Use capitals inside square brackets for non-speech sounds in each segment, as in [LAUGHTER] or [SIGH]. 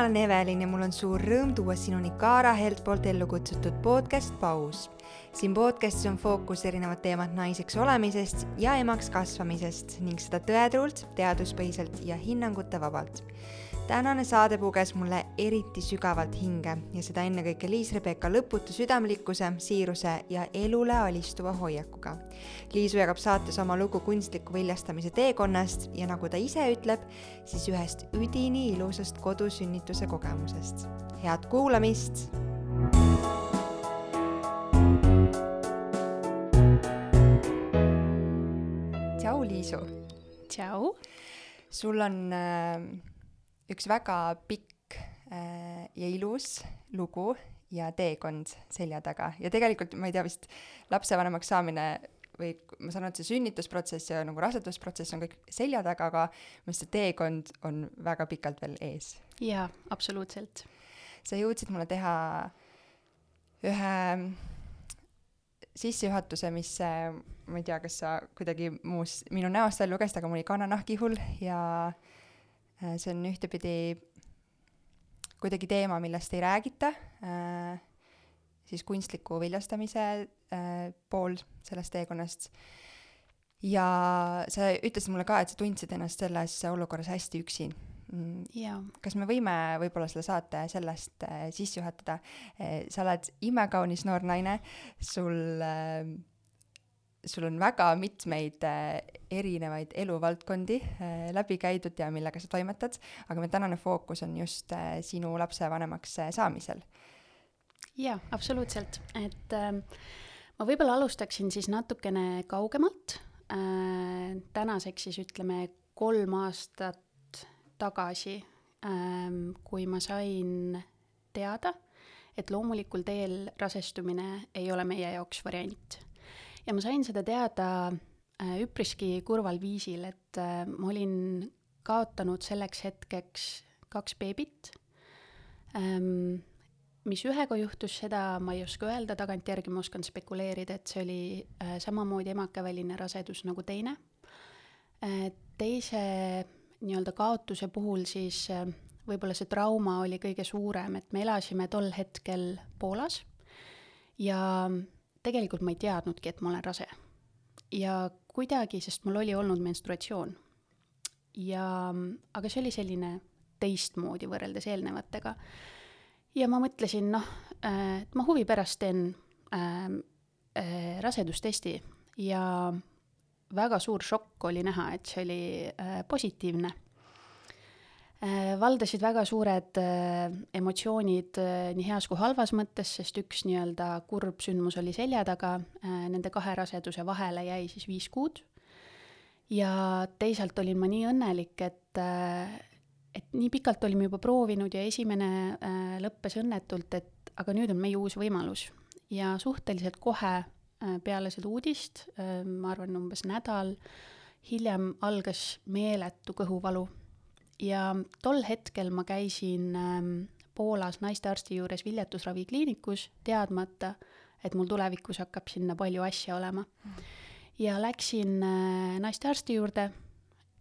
mina olen Evelin ja mul on suur rõõm tuua sinuni Kaara Helt poolt ellu kutsutud podcast Paus. siin podcastis on fookus erinevad teemad naiseks olemisest ja emaks kasvamisest ning seda tõetruult, teaduspõhiselt ja hinnangute vabalt tänane saade puges mulle eriti sügavalt hinge ja seda ennekõike Liis-Rebecca lõputu südamlikkuse, siiruse ja elule alistuva hoiakuga. Liisu jagab saates oma lugu kunstliku viljastamise teekonnast ja nagu ta ise ütleb, siis ühest üdini ilusast kodusünnituse kogemusest. head kuulamist! tšau, Liisu! tšau! sul on äh, üks väga pikk äh, ja ilus lugu ja teekond selja taga ja tegelikult ma ei tea, vist lapsevanemaks saamine või ma saan aru, et see sünnitusprotsess ja nagu rasedusprotsess on kõik selja taga, aga minu arust see teekond on väga pikalt veel ees. jaa, absoluutselt. sa jõudsid mulle teha ühe sissejuhatuse, mis ma ei tea, kas sa kuidagi muus minu näost välja lugesid, aga mul oli kananahk ihul ja äh, Äh, see on ühtepidi kuidagi teema, millest ei räägita, äh, siis kunstliku viljastamise äh, pool sellest teekonnast. ja sa ütlesid mulle ka, et sa tundsid ennast selles olukorras hästi üksi mm, jaa. kas me võime võib-olla selle saate sellest äh, sisse juhatada äh,? sa oled imekaunis noor naine, sul äh, sul on väga mitmeid äh, erinevaid eluvaldkondi äh, läbi käidud ja millega sa toimetad, aga meie tänane fookus on just äh, sinu lapsevanemaks saamisel. jaa, absoluutselt, et äh, ma võib-olla alustaksin siis natukene kaugemalt. Äh,, tänaseks siis ütleme kolm aastat tagasi äh,, kui ma sain teada, et loomulikul teel rasestumine ei ole meie jaoks variant ja ma sain seda teada äh, üpriski kurval viisil, et äh, ma olin kaotanud selleks hetkeks kaks beebit. Ähm, mis ühega juhtus, seda ma ei oska öelda, tagantjärgi ma oskan spekuleerida, et see oli äh, samamoodi emakaväline rasedus nagu teine. teise nii-öelda kaotuse puhul siis võib-olla see trauma oli kõige suurem, et me elasime tol hetkel Poolas ja tegelikult ma ei teadnudki, et ma olen rase. ja kuidagi, sest mul oli olnud menstruatsioon. ja, aga see oli selline teistmoodi võrreldes eelnevatega. ja ma mõtlesin, noh, et ma huvi pärast teen äh, äh, rasedustesti ja väga suur šokk oli näha, et see oli äh, positiivne valdasid väga suured äh, emotsioonid äh, nii heas kui halvas mõttes, sest üks nii-öelda kurb sündmus oli selja taga, nende kahe raseduse vahele jäi siis viis kuud. ja teisalt olin ma nii õnnelik, et, et nii pikalt olime juba proovinud ja esimene lõppes õnnetult, et aga nüüd on meie uus võimalus. ja suhteliselt kohe peale seda uudist, ma arvan, umbes nädal hiljem algas meeletu kõhuvalu ja tol hetkel ma käisin ähm, Poolas naistearsti juures viljatusravikliinikus, teadmata, et mul tulevikus hakkab sinna palju asja olema. ja läksin äh, naistearsti juurde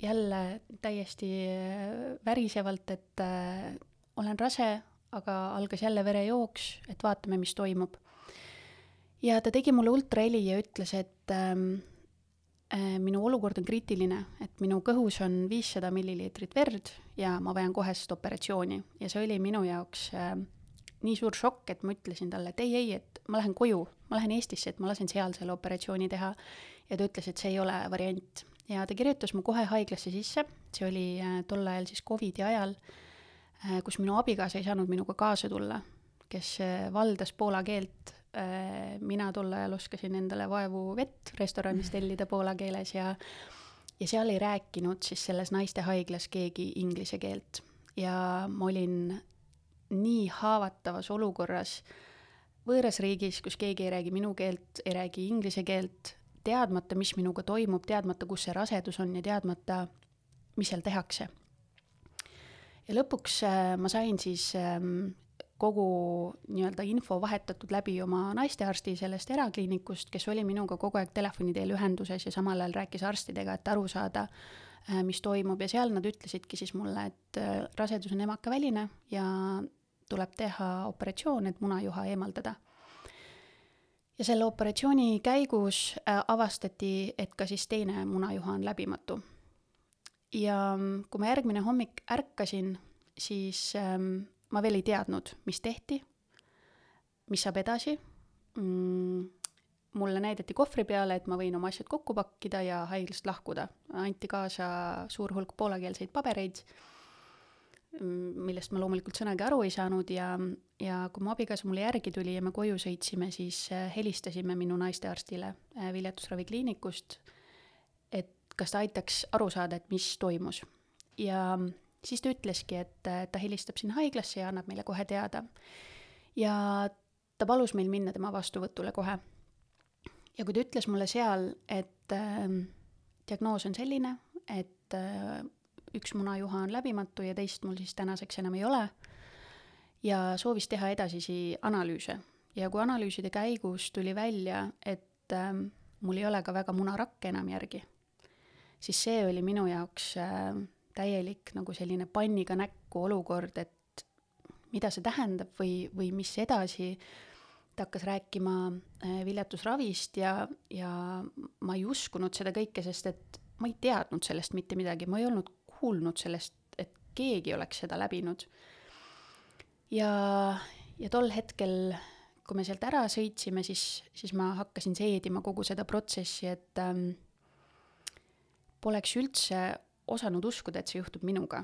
jälle täiesti äh, värisevalt, et äh, olen rase, aga algas jälle verejooks, et vaatame, mis toimub. ja ta tegi mulle ultraheli ja ütles, et ähm, Äh, minu olukord on kriitiline, et minu kõhus on viissada milliliitrit verd ja ma vajan kohest operatsiooni. Ja see oli minu jaoks äh, nii suur šokk, et ma ütlesin talle, et ei, ei, et ma lähen koju, ma lähen Eestisse, et ma lasen seal selle operatsiooni teha. ja ta ütles, et see ei ole variant. Ja ta kirjutas mu kohe haiglasse sisse, see oli äh, tol ajal siis Covidi ajal äh,, kus minu abikaasa ei saanud minuga kaasa tulla, kes äh, valdas poola keelt Äh, mina tol ajal oskasin endale vaevu vett restoranis tellida poola keeles ja ja seal ei rääkinud siis selles naistehaiglas keegi inglise keelt ja ma olin nii haavatavas olukorras võõras riigis, kus keegi ei räägi minu keelt, ei räägi inglise keelt, teadmata, mis minuga toimub, teadmata, kus see rasedus on ja teadmata, mis seal tehakse. ja lõpuks äh, ma sain siis ähm, kogu nii-öelda info vahetatud läbi oma naistearsti sellest erakliinikust, kes oli minuga kogu aeg telefoni teel ühenduses ja samal ajal rääkis arstidega, et aru saada, äh, mis toimub ja seal nad ütlesidki siis mulle, et äh, rasedus on emakaväline ja tuleb teha operatsioon, et munajuha eemaldada. ja selle operatsiooni käigus äh, avastati, et ka siis teine munajuha on läbimatu. ja mm, kui ma järgmine hommik ärkasin, siis ähm, ma veel ei teadnud, mis tehti, mis saab edasi mm, mulle näidati kohvri peale, et ma võin oma asjad kokku pakkida ja haiglast lahkuda. anti kaasa suur hulk poolakeelseid pabereid, millest ma loomulikult sõnagi aru ei saanud ja, ja kui mu abikaasa mulle järgi tuli ja me koju sõitsime, siis äh, helistasime minu naistearstile äh, viljatusravikliinikust, et kas ta aitaks aru saada, et mis toimus. ja siis ta ütleski, et äh, ta helistab sinna haiglasse ja annab meile kohe teada. ja ta palus meil minna tema vastuvõtule kohe ja kui ta ütles mulle seal, et äh, diagnoos on selline, et äh, üks munajuha on läbimatu ja teist mul siis tänaseks enam ei ole, ja soovis teha edasisi analüüse. ja kui analüüside käigus tuli välja, et äh, mul ei ole ka väga munarakke enam järgi, siis see oli minu jaoks äh, täielik nagu selline panniga näkku olukord, et mida see tähendab või, või mis edasi ta hakkas rääkima äh, viljatusravist ja, ja ma ei uskunud seda kõike, sest et ma ei teadnud sellest mitte midagi, ma ei olnud kuulnud sellest, et keegi oleks seda läbinud. ja, ja tol hetkel, kui me sealt ära sõitsime, siis, siis ma hakkasin seedima kogu seda protsessi, et ähm, poleks üldse osanud uskuda, et see juhtub minuga.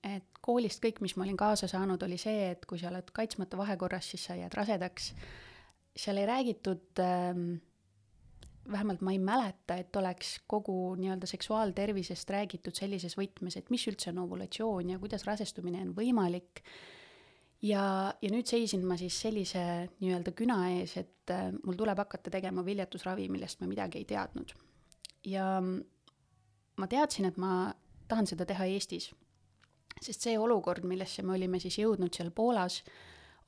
et koolist kõik, mis ma olin kaasa saanud, oli see, et kui sa oled kaitsmata vahekorras, siis sa jääd rasedaks. seal ei räägitud ähm, vähemalt ma ei mäleta, et oleks kogu nii-öelda seksuaaltervisest räägitud sellises võtmes, et mis üldse on ovulatsioon ja kuidas rasestumine on võimalik. ja, ja nüüd seisin ma siis sellise nii-öelda küna ees, et äh, mul tuleb hakata tegema viljatusravi, millest ma midagi ei teadnud. ja ma teadsin, et ma tahan seda teha Eestis sest see olukord, millesse me olime siis jõudnud seal Poolas,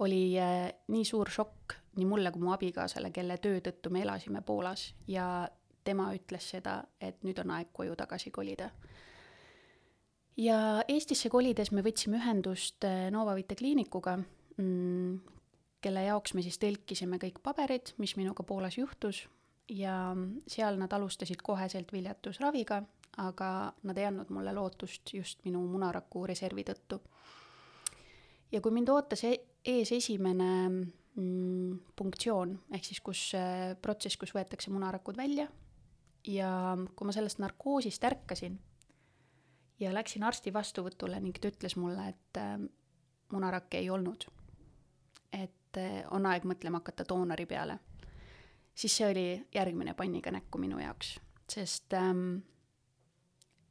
oli äh, nii suur šokk nii mulle kui mu abikaasale, kelle töö tõttu me elasime Poolas ja tema ütles seda, et nüüd on aeg koju tagasi kolida. ja Eestisse kolides me võtsime ühendust äh, Novavite kliinikuga mm,, kelle jaoks me siis tõlkisime kõik paberid, mis minuga Poolas juhtus ja seal nad alustasid koheselt viljatusraviga aga nad ei andnud mulle lootust just minu munaraku reservi tõttu. ja kui mind ootas e ees esimene mm, punktsioon, ehk siis kus äh, protsess, kus võetakse munarakud välja ja kui ma sellest narkoosist ärkasin ja läksin arsti vastuvõtule ning ta ütles mulle, et äh, munarakke ei olnud. et äh, on aeg mõtlema hakata doonori peale. siis see oli järgmine panniga näkku minu jaoks, sest ähm,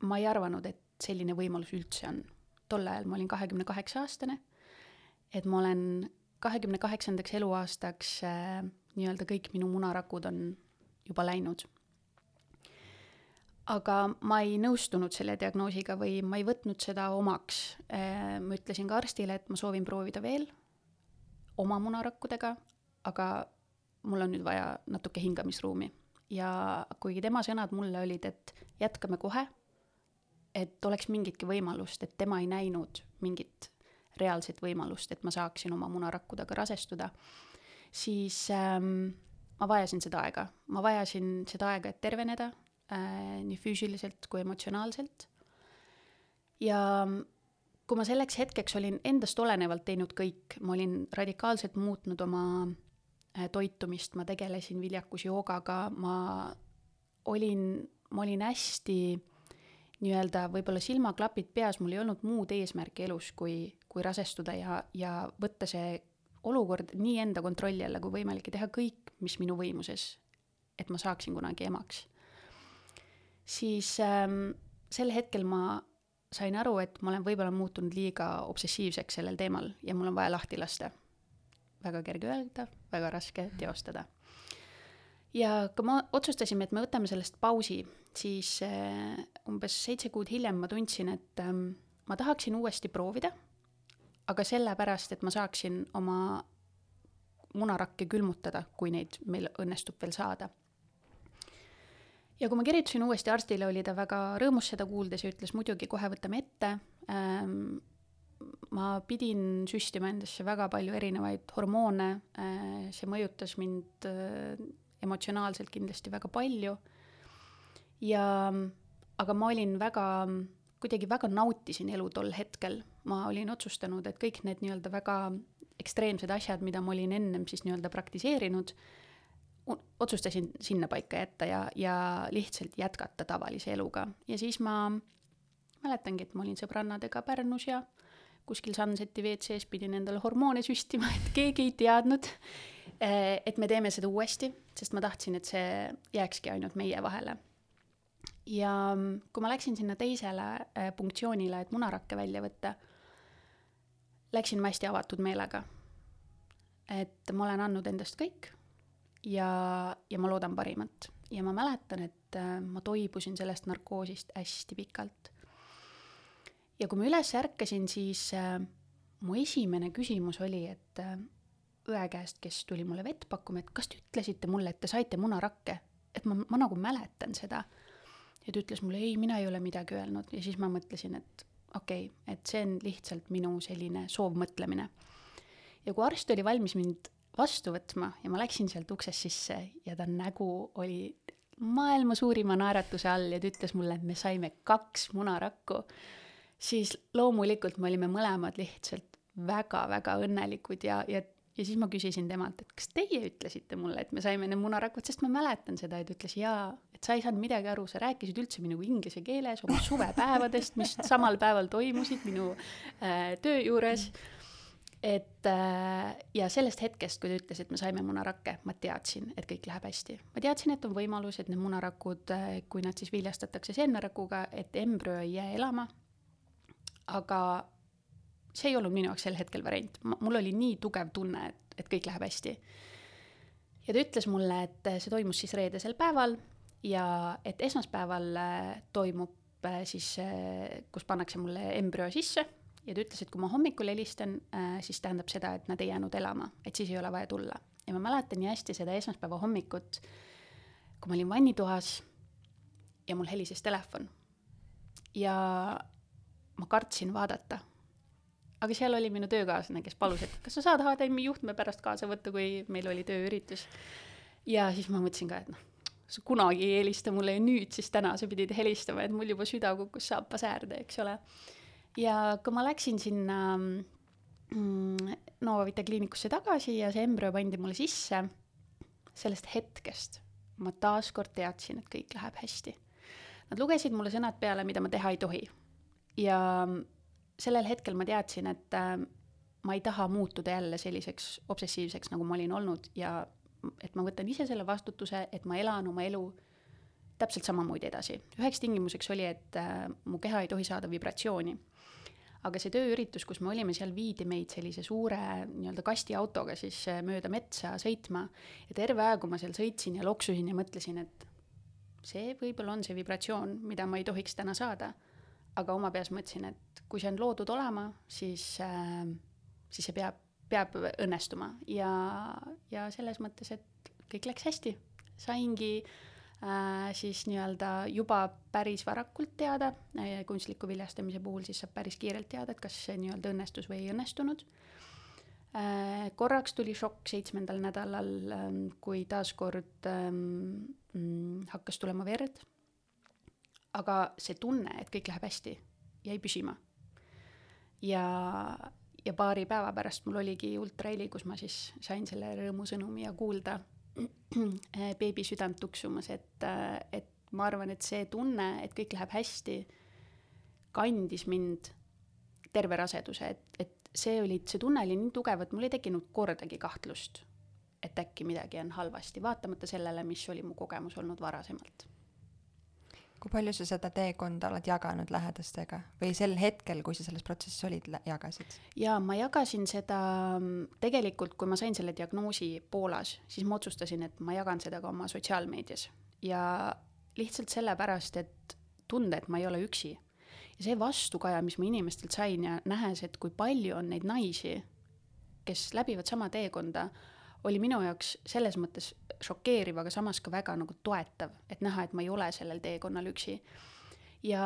ma ei arvanud, et selline võimalus üldse on. tol ajal ma olin kahekümne kaheksa aastane, et ma olen kahekümne kaheksandaks eluaastaks äh, nii-öelda kõik minu munarakud on juba läinud. aga ma ei nõustunud selle diagnoosiga või ma ei võtnud seda omaks äh,. ma ütlesin ka arstile, et ma soovin proovida veel oma munarakkudega, aga mul on nüüd vaja natuke hingamisruumi. ja kuigi tema sõnad mulle olid, et jätkame kohe et oleks mingitki võimalust, et tema ei näinud mingit reaalset võimalust, et ma saaksin oma munarakkudega rasestuda, siis ähm, ma vajasin seda aega, ma vajasin seda aega, et terveneda äh, nii füüsiliselt kui emotsionaalselt. ja kui ma selleks hetkeks olin endast olenevalt teinud kõik, ma olin radikaalselt muutnud oma äh, toitumist, ma tegelesin viljakusjoogaga, ma olin, ma olin hästi nii-öelda võib-olla silmaklapid peas, mul ei olnud muud eesmärki elus, kui, kui rasestuda ja, ja võtta see olukord nii enda kontrolli alla kui võimalik ja teha kõik, mis minu võimuses, et ma saaksin kunagi emaks. siis ähm, sel hetkel ma sain aru, et ma olen võib-olla muutunud liiga obsessiivseks sellel teemal ja mul on vaja lahti lasta. väga kerge öelda, väga raske teostada. Ja kui me otsustasime, et me võtame sellest pausi siis äh, umbes seitse kuud hiljem ma tundsin, et ähm, ma tahaksin uuesti proovida, aga sellepärast, et ma saaksin oma munarakke külmutada, kui neid meil õnnestub veel saada. ja kui ma kirjutasin uuesti arstile, oli ta väga rõõmus seda kuuldes ja ütles muidugi kohe võtame ette ähm,. ma pidin süstima endasse väga palju erinevaid hormoone äh,, see mõjutas mind äh, emotsionaalselt kindlasti väga palju. ja, aga ma olin väga, kuidagi väga nautisin elu tol hetkel, ma olin otsustanud, et kõik need nii-öelda väga ekstreemsed asjad, mida ma olin ennem siis nii-öelda praktiseerinud otsustasin sinnapaika jätta ja, ja lihtsalt jätkata tavalise eluga ja siis ma mäletangi, et ma olin sõbrannadega Pärnus ja kuskil Sunseti WC-s pidin endale hormoone süstima, et keegi ei teadnud, et me teeme seda uuesti, sest ma tahtsin, et see jääkski ainult meie vahele. ja kui ma läksin sinna teisele eh, punktsioonile, et munarakke välja võtta, läksin ma hästi avatud meelega. et ma olen andnud endast kõik ja, ja ma loodan parimat. ja ma mäletan, et äh, ma toibusin sellest narkoosist hästi pikalt. ja kui ma üles ärkasin, siis mu esimene küsimus oli, et õe käest, kes tuli mulle vett pakkuma, et kas te ütlesite mulle, et te saite munarakke, et ma, ma nagu mäletan seda. ja ta ütles mulle, ei, mina ei ole midagi öelnud ja siis ma mõtlesin, et okei okay,, et see on lihtsalt minu selline soovmõtlemine. ja kui arst oli valmis mind vastu võtma ja ma läksin sealt uksest sisse ja ta nägu oli maailma suurima naeratuse all ja ta ütles mulle, et me saime kaks munarakku, siis loomulikult me olime mõlemad lihtsalt väga-väga õnnelikud ja, ja, ja siis ma küsisin temalt, et kas teie ütlesite mulle, et me saime need munarakud, sest ma mäletan seda ta ütles jaa, et sa ei saanud midagi aru, sa rääkisid üldse minuga inglise keeles oma suvepäevadest, mis samal päeval toimusid minu äh, töö juures et äh, ja sellest hetkest, kui ta ütles, et me saime munarakke, ma teadsin, et kõik läheb hästi. ma teadsin, et on võimalus, et need munarakud, äh, kui nad siis viljastatakse seemnerakuga, et embrüo ei jää elama. aga see ei olnud minu jaoks sel hetkel variant, mul oli nii tugev tunne, et, et kõik läheb hästi. ja ta ütles mulle, et see toimus siis reedesel päeval ja et esmaspäeval äh, toimub siis, kus pannakse mulle embrüo sisse ja ta ütles, et kui ma hommikul helistan äh,, siis tähendab seda, et nad ei jäänud elama, et siis ei ole vaja tulla. ja ma mäletan nii hästi seda esmaspäeva hommikut, kui ma olin vannitoas ja mul helises telefon. ja ma kartsin vaadata. Aga seal oli minu töökaaslane, kes palus, et kas sa saad HDMi juhtme pärast kaasa võtta, kui meil oli tööüritus. ja siis ma mõtlesin ka, et noh, sa kunagi ei helista mulle ja nüüd siis täna sa pidid helistama, et mul juba süda kukkus saapa säärde, eks ole ja kui ma läksin sinna mm, Novavita kliinikusse tagasi ja see embrüo pandi mulle sisse, sellest hetkest ma taaskord teadsin, et kõik läheb hästi. Nad lugesid mulle sõnad peale, mida ma teha ei tohi. ja sellel hetkel ma teadsin, et äh, ma ei taha muutuda jälle selliseks obsessiivseks, nagu ma olin olnud ja et ma võtan ise selle vastutuse, et ma elan oma elu täpselt samamoodi edasi. üheks tingimuseks oli, et äh, mu keha ei tohi saada vibratsiooni aga see tööüritus, kus me olime, seal viidi meid sellise suure nii-öelda kastiautoga siis äh, mööda metsa sõitma ja terve aeg, kui ma seal sõitsin ja loksusin ja mõtlesin, et see võib-olla on see vibratsioon, mida ma ei tohiks täna saada. Aga oma peas mõtlesin, et kui see on loodud olema, siis äh,, siis see peab, peab õnnestuma ja, ja selles mõttes, et kõik läks hästi. saingi äh, äh, siis nii-öelda juba päris varakult teada äh,, kunstliku viljastamise puhul siis saab päris kiirelt teada, et kas see nii-öelda õnnestus või ei õnnestunud äh,. korraks tuli šokk seitsmendal nädalal äh,, kui taaskord ähm, hakkas tulema verd. Aga see tunne, et kõik läheb hästi, jäi püsima. ja, ja paari päeva pärast mul oligi ultraheli, kus ma siis sain selle rõõmusõnumi ja kuulda [CLEARS THROAT] beebi südant tuksumas, et, et ma arvan, et see tunne, et kõik läheb hästi, kandis mind terve raseduse, et, et see oli, see tunne oli nii tugev, et mul ei tekkinud kordagi kahtlust, et äkki midagi on halvasti, vaatamata sellele, mis oli mu kogemus olnud varasemalt kui palju sa seda teekonda oled jaganud lähedastega või sel hetkel, kui sa selles protsessis olid, jagasid? jaa, ma jagasin seda tegelikult, kui ma sain selle diagnoosi Poolas, siis ma otsustasin, et ma jagan seda ka oma sotsiaalmeedias ja lihtsalt sellepärast, et tunda, et ma ei ole üksi. ja see vastukaja, mis ma inimestelt sain ja nähes, et kui palju on neid naisi, kes läbivad sama teekonda, oli minu jaoks selles mõttes šokeeriv, aga samas ka väga nagu toetav, et näha, et ma ei ole sellel teekonnal üksi. ja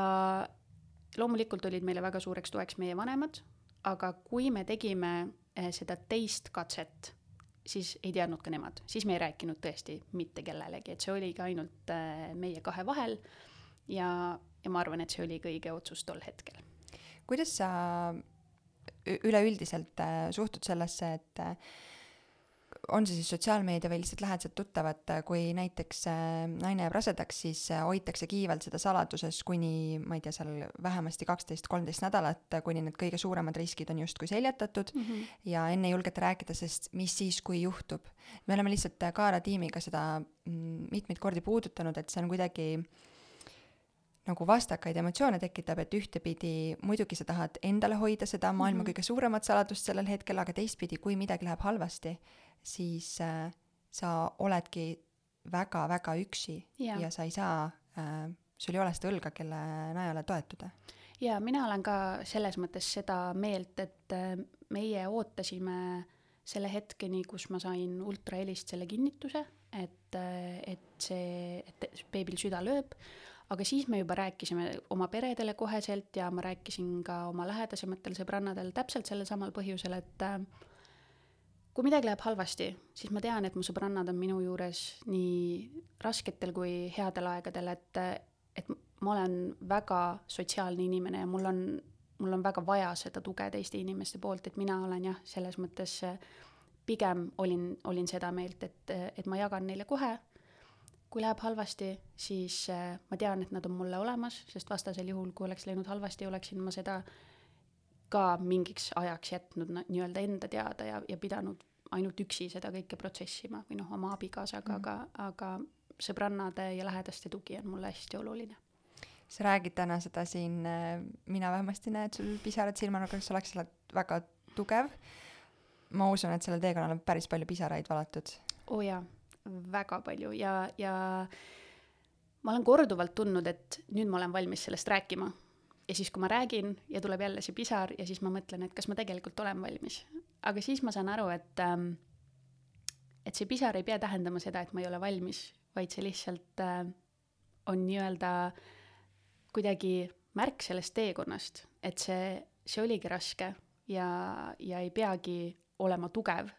loomulikult olid meile väga suureks toeks meie vanemad, aga kui me tegime eh, seda teist katset, siis ei teadnud ka nemad, siis me ei rääkinud tõesti mitte kellelegi, et see oligi ainult eh, meie kahe vahel ja, ja ma arvan, et see oli õige otsus tol hetkel. kuidas sa üleüldiselt äh, suhtud sellesse, et on see siis sotsiaalmeedia või lihtsalt lähedased tuttavad, kui näiteks äh, naine jääb rasedaks, siis hoitakse kiivalt seda saladuses kuni, ma ei tea, seal vähemasti kaksteist, kolmteist nädalat, kuni need kõige suuremad riskid on justkui seljatatud mm -hmm. ja enne ei julgeta rääkida, sest mis siis, kui juhtub. me oleme lihtsalt Kaara tiimiga seda mm, mitmeid kordi puudutanud, et see on kuidagi äh, nagu vastakaid emotsioone tekitab, et ühtepidi muidugi sa tahad endale hoida seda maailma mm -hmm. kõige suuremat saladust sellel hetkel, aga teistpidi, kui midagi läheb halvasti, siis äh, sa oledki väga-väga üksi yeah. ja sa ei saa äh,, sul ei ole seda õlga, kelle najale toetuda. jaa, mina olen ka selles mõttes seda meelt, et äh, meie ootasime selle hetkeni, kus ma sain ultrahelist selle kinnituse, et, äh, et see, et beebil süda lööb aga siis me juba rääkisime oma peredele koheselt ja ma rääkisin ka oma lähedasematel sõbrannadel täpselt sellel samal põhjusel, et äh, kui midagi läheb halvasti, siis ma tean, et mu sõbrannad on minu juures nii rasketel kui headel aegadel, et, et ma olen väga sotsiaalne inimene ja mul on, mul on väga vaja seda tuge teiste inimeste poolt, et mina olen jah, selles mõttes pigem olin, olin seda meelt, et, et ma jagan neile kohe kui läheb halvasti, siis äh, ma tean, et nad on mulle olemas, sest vastasel juhul, kui oleks läinud halvasti, oleksin ma seda ka mingiks ajaks jätnud nii-öelda enda teada ja, ja pidanud ainult üksi seda kõike protsessima või noh, oma abikaasaga mm, -hmm. aga, aga sõbrannade ja lähedaste tugi on mulle hästi oluline. sa räägid täna seda siin, äh, mina vähemasti näen, et sul pisarad silmanurgas, sa oleks väga tugev. ma usun, et sellel teekonnal on päris palju pisaraid valatud. oo oh jaa väga palju ja, ja ma olen korduvalt tundnud, et nüüd ma olen valmis sellest rääkima. ja siis, kui ma räägin ja tuleb jälle see pisar ja siis ma mõtlen, et kas ma tegelikult olen valmis. aga siis ma saan aru, et ähm, et see pisar ei pea tähendama seda, et ma ei ole valmis, vaid see lihtsalt äh, on nii-öelda kuidagi märk sellest teekonnast, et see, see oligi raske ja, ja ei peagi olema tugev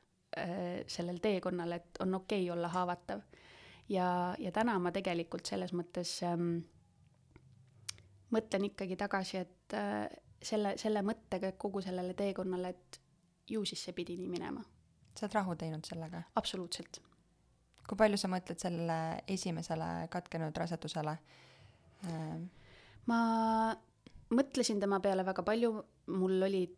sellel teekonnal, et on okei okay olla haavatav. ja, ja täna ma tegelikult selles mõttes ähm, mõtlen ikkagi tagasi, et äh, selle, selle mõttega kogu sellele teekonnale, et ju siis see pidi nii minema. sa oled rahu teinud sellega? absoluutselt. kui palju sa mõtled sellele esimesele katkenud rasedusele ähm.? ma mõtlesin tema peale väga palju, mul olid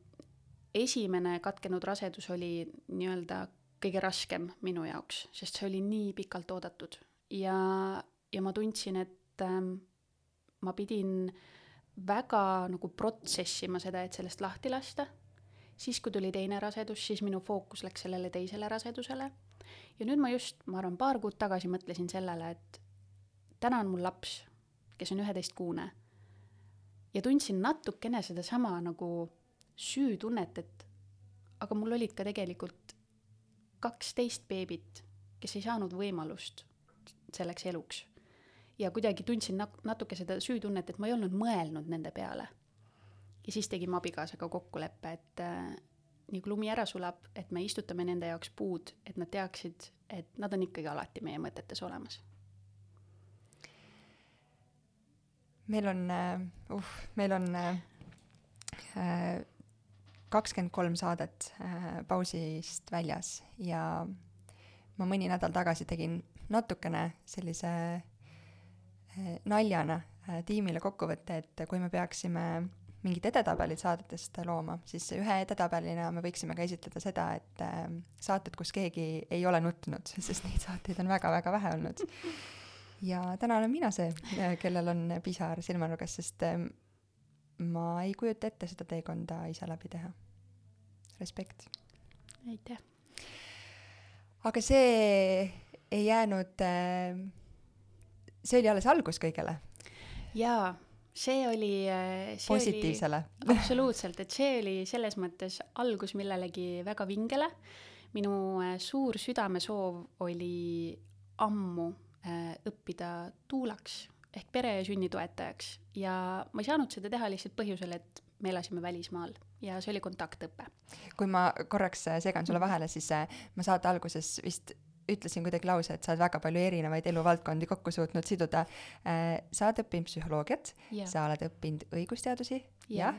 esimene katkenud rasedus oli nii-öelda kõige raskem minu jaoks, sest see oli nii pikalt oodatud ja, ja ma tundsin, et ähm, ma pidin väga nagu protsessima seda, et sellest lahti lasta. siis, kui tuli teine rasedus, siis minu fookus läks sellele teisele rasedusele. ja nüüd ma just, ma arvan, paar kuud tagasi mõtlesin sellele, et täna on mul laps, kes on üheteistkuune. ja tundsin natukene sedasama nagu süütunnet, et aga mul olid ka tegelikult kaksteist beebit, kes ei saanud võimalust selleks eluks. ja kuidagi tundsin nat-, natuke seda süütunnet, et ma ei olnud mõelnud nende peale. ja siis tegime abikaasaga kokkuleppe, et äh, nii kui lumi ära sulab, et me istutame nende jaoks puud, et nad teaksid, et nad on ikkagi alati meie mõtetes olemas. meil on uh,, uh, meil on uh kakskümmend kolm saadet äh, pausist väljas ja ma mõni nädal tagasi tegin natukene sellise äh, naljana äh, tiimile kokkuvõtte, et kui me peaksime mingid edetabelid saadetest looma, siis ühe edetabelina me võiksime ka esitleda seda, et saated, kus keegi ei ole nutnud, [LAUGHS] sest neid saateid on väga-väga vähe olnud. ja täna olen mina see, kellel on pisar silmanurgas, sest ma ei kujuta ette seda teekonda ise läbi teha. respekt. aitäh. aga see ei jäänud, äh, see oli alles algus kõigele. jaa, see oli äh, positiivsele. [LAUGHS] absoluutselt, et see oli selles mõttes algus millelegi väga vingele, minu äh, suur südamesoov oli ammu õppida tuulaks ehk pere ja sünnitoetajaks ja ma ei saanud seda teha lihtsalt põhjusel, et me elasime välismaal ja see oli kontaktõpe. kui ma korraks äh, segan sulle vahele, siis äh, ma saate alguses vist ütlesin kuidagi lause, et sa oled väga palju erinevaid eluvaldkondi kokku suutnud siduda. Äh, sa oled õppinud psühholoogiat, sa oled õppinud õigusteadusi, jah,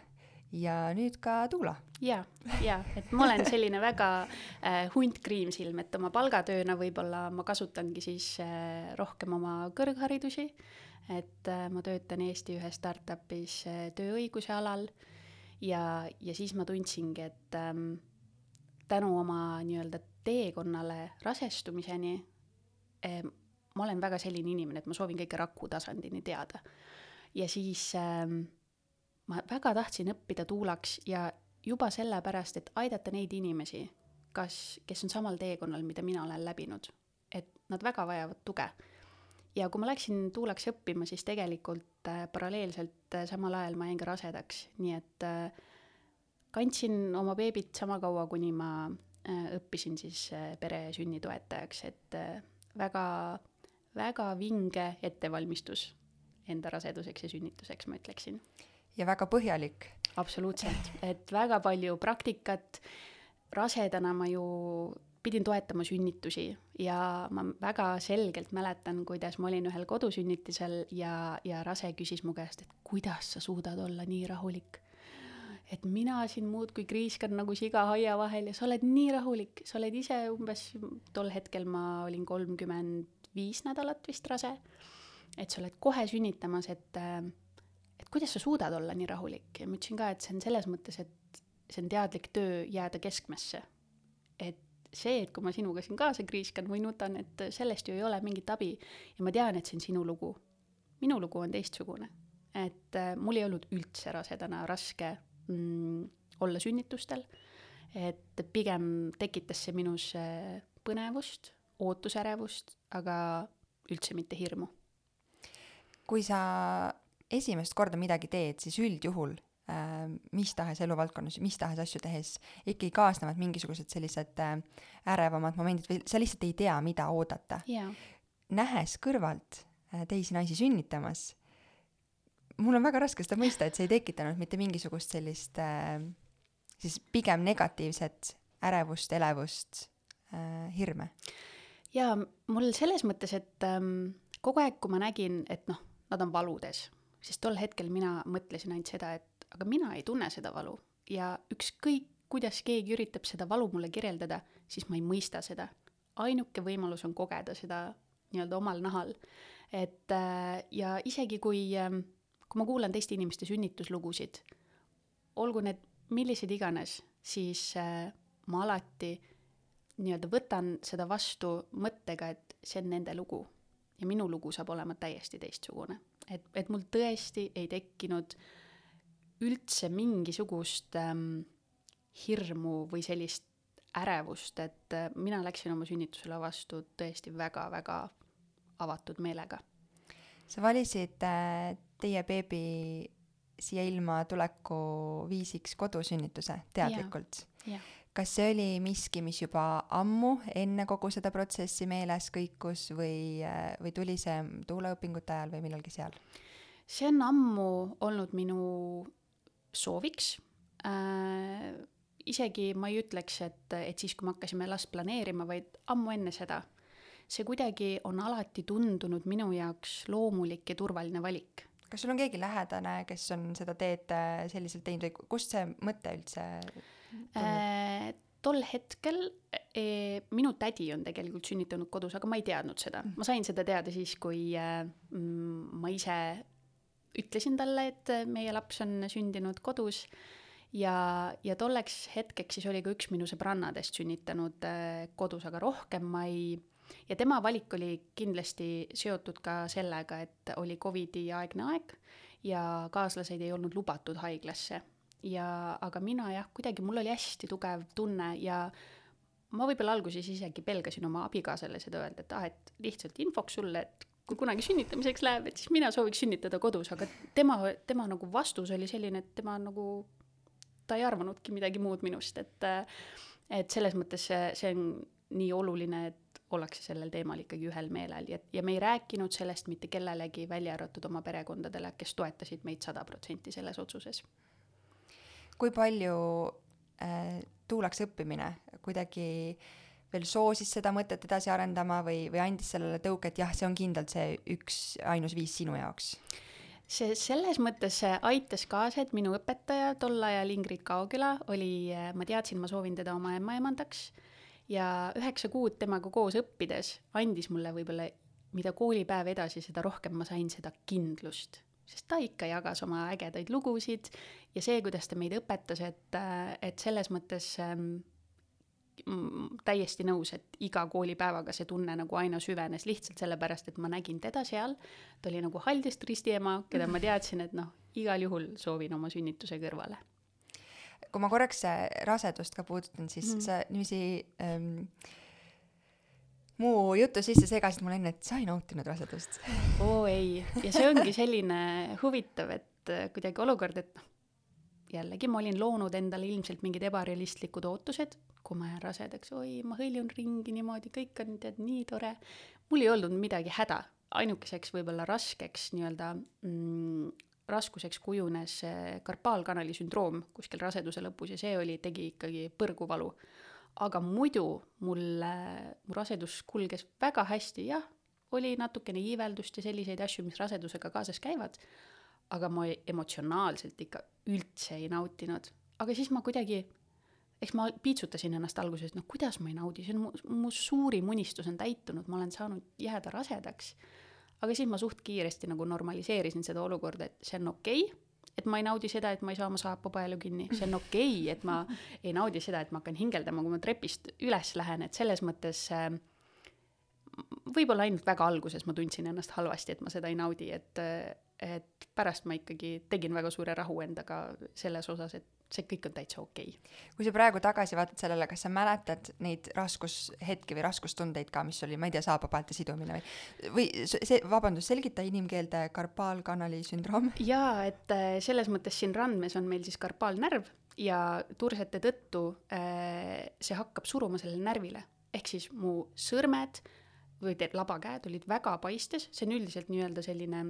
ja nüüd ka tuula. ja, ja et ma olen selline väga äh, hunt kriimsilm, et oma palgatööna võib-olla ma kasutangi siis äh, rohkem oma kõrgharidusi, et äh, ma töötan Eesti ühes startup'is äh, tööõiguse alal ja, ja siis ma tundsingi, et ähm, tänu oma nii-öelda teekonnale rasestumiseni eh, ma olen väga selline inimene, et ma soovin kõike raku tasandini teada. ja siis eh, ma väga tahtsin õppida tuulaks ja juba sellepärast, et aidata neid inimesi, kas, kes on samal teekonnal, mida mina olen läbinud, et nad väga vajavad tuge. Ja kui ma läksin tuulaks õppima, siis tegelikult äh, paralleelselt äh, samal ajal ma jäin ka rasedaks, nii et äh, kandsin oma beebit sama kaua, kuni ma Äh, õppisin siis äh, pere sünnitoetajaks, et äh, väga, väga vinge ettevalmistus enda raseduseks ja sünnituseks, ma ütleksin. ja väga põhjalik. absoluutselt, et väga palju praktikat, rasedana ma ju pidin toetama sünnitusi ja ma väga selgelt mäletan, kuidas ma olin ühel kodusünnitusel ja, ja rase küsis mu käest, et kuidas sa suudad olla nii rahulik. Et mina siin muudkui kriiskan nagu siga aia vahel ja sa oled nii rahulik, sa oled ise umbes, tol hetkel ma olin kolmkümmend viis nädalat vist rase, et sa oled kohe sünnitamas, et, et kuidas sa suudad olla nii rahulik. Ja ma ütlesin ka, et see on selles mõttes, et see on teadlik töö jääda keskmesse. et see, et kui ma sinuga siin kaasa kriiskan või nutan, et sellest ju ei ole mingit abi ja ma tean, et see on sinu lugu. minu lugu on teistsugune, et äh, mul ei olnud üldse rasedana raske mm, olla sünnitustel, et pigem tekitas see minus põnevust, ootusärevust, aga üldse mitte hirmu. kui sa esimest korda midagi teed, siis üldjuhul äh, mis tahes eluvaldkonnas, mis tahes asju tehes ikkagi kaasnevad mingisugused sellised äh, ärevamad momendid või sa lihtsalt ei tea, mida oodata. nähes kõrvalt äh, teisi naisi sünnitamas mul on väga raske seda mõista, et see ei tekitanud mitte mingisugust sellist äh, siis pigem negatiivset ärevust, elevust äh,, hirme. jaa, mul selles mõttes, et ähm, kogu aeg, kui ma nägin, et noh, nad on valudes, siis tol hetkel mina mõtlesin ainult seda, et aga mina ei tunne seda valu ja ükskõik, kuidas keegi üritab seda valu mulle kirjeldada, siis ma ei mõista seda. ainuke võimalus on kogeda seda nii-öelda omal nahal. et äh, ja isegi kui äh, kui ma kuulan teiste inimeste sünnituslugusid, olgu need millised iganes, siis äh, ma alati nii-öelda võtan seda vastu mõttega, et see on nende lugu ja minu lugu saab olema täiesti teistsugune. et, et mul tõesti ei tekkinud üldse mingisugust ähm, hirmu või sellist ärevust, et äh, mina läksin oma sünnitusele vastu tõesti väga-väga avatud meelega. sa valisid äh, teie beebi siia ilma tuleku viisiks kodusünnituse teadlikult. kas see oli miski, mis juba ammu enne kogu seda protsessi meeles kõikus või, või tuli see tuulaõpingute ajal või millalgi seal? see on ammu olnud minu sooviks äh,. isegi ma ei ütleks, et, et siis, kui me hakkasime last planeerima, vaid ammu enne seda. see kuidagi on alati tundunud minu jaoks loomulik ja turvaline valik kas sul on keegi lähedane, kes on seda teed äh, selliselt teinud või kust see mõte üldse äh, tol hetkel e, minu tädi on tegelikult sünnitanud kodus, aga ma ei teadnud seda. ma sain seda teada siis, kui äh, ma ise ütlesin talle, et meie laps on sündinud kodus ja, ja tolleks hetkeks siis oli ka üks minu sõbrannadest sünnitanud äh, kodus, aga rohkem ma ei ja tema valik oli kindlasti seotud ka sellega, et oli Covidi aegne aeg ja kaaslased ei olnud lubatud haiglasse. ja, aga mina jah, kuidagi mul oli hästi tugev tunne ja ma võib-olla alguses isegi pelgasin oma abikaasale seda öelda, et ah, et lihtsalt infoks sulle, et kui kunagi sünnitamiseks läheb, et siis mina sooviks sünnitada kodus, aga tema, tema nagu vastus oli selline, et tema nagu, ta ei arvanudki midagi muud minust, et et selles mõttes see, see on nii oluline, et ollakse sellel teemal ikkagi ühel meelel ja, ja me ei rääkinud sellest mitte kellelegi, välja arvatud oma perekondadele, kes toetasid meid sada protsenti selles otsuses. kui palju äh, tuulaks õppimine kuidagi veel soosis seda mõtet edasi arendama või, või andis sellele tõuke, et jah, see on kindlalt see üks ainus viis sinu jaoks? see selles mõttes aitas kaasa, et minu õpetaja tol ajal, Ingrid Kaoküla, oli, ma teadsin, ma soovin teda oma ämmaemandaks ja üheksa kuud temaga koos õppides andis mulle võib-olla, mida koolipäev edasi, seda rohkem ma sain seda kindlust. sest ta ikka jagas oma ägedaid lugusid ja see, kuidas ta meid õpetas, et, et selles mõttes ähm, täiesti nõus, et iga koolipäevaga see tunne nagu aina süvenes lihtsalt sellepärast, et ma nägin teda seal. ta oli nagu Haldist ristiema, keda ma teadsin, et noh, igal juhul soovin oma sünnituse kõrvale kui ma korraks rasedust ka puudutan, siis mm. sa niiviisi ähm, mu jutu sisse segasid mulle enne, et sa ei nautinud rasedust. oo ei, ja see ongi selline huvitav, et äh, kuidagi olukord, et noh, jällegi ma olin loonud endale ilmselt mingid ebarealistlikud ootused, kui ma jään rasedaks, oi, ma hõljun ringi niimoodi, kõik on tead nii tore. mul ei olnud midagi häda, ainukeseks võib-olla raskeks nii-öelda mm, raskuseks kujunes karpaalkanali sündroom kuskil raseduse lõpus ja see oli, tegi ikkagi põrguvalu. aga muidu mul, mu rasedus kulges väga hästi, jah, oli natukene iiveldust ja selliseid asju, mis rasedusega kaasas käivad, aga ma emotsionaalselt ikka üldse ei nautinud. aga siis ma kuidagi, eks ma piitsutasin ennast alguses, noh, kuidas ma ei naudi, see on mu, mu suurim unistus on täitunud, ma olen saanud jääda rasedaks aga siis ma suht kiiresti nagu normaliseerisin seda olukorda, et see on okei okay,, et ma ei naudi seda, et ma ei saa oma saapa palju kinni, see on okei okay,, et ma [LAUGHS] ei naudi seda, et ma hakkan hingeldama, kui ma trepist üles lähen, et selles mõttes äh, võib-olla ainult väga alguses ma tundsin ennast halvasti, et ma seda ei naudi, et, et pärast ma ikkagi tegin väga suure rahu endaga selles osas, et see kõik on täitsa okei. Okay.. kui sa praegu tagasi vaatad sellele, kas sa mäletad neid raskushetki või raskustundeid ka, mis oli, ma ei tea, saapapaelte sidumine või, või see, vabandust, selgita inimkeelde karpaalkanali sündroom. [LAUGHS] jaa, et äh, selles mõttes siin randmes on meil siis karpaalnärv ja tursete tõttu äh, see hakkab suruma sellele närvile, ehk siis mu sõrmed või labakäed olid väga paistes, see on üldiselt nii-öelda selline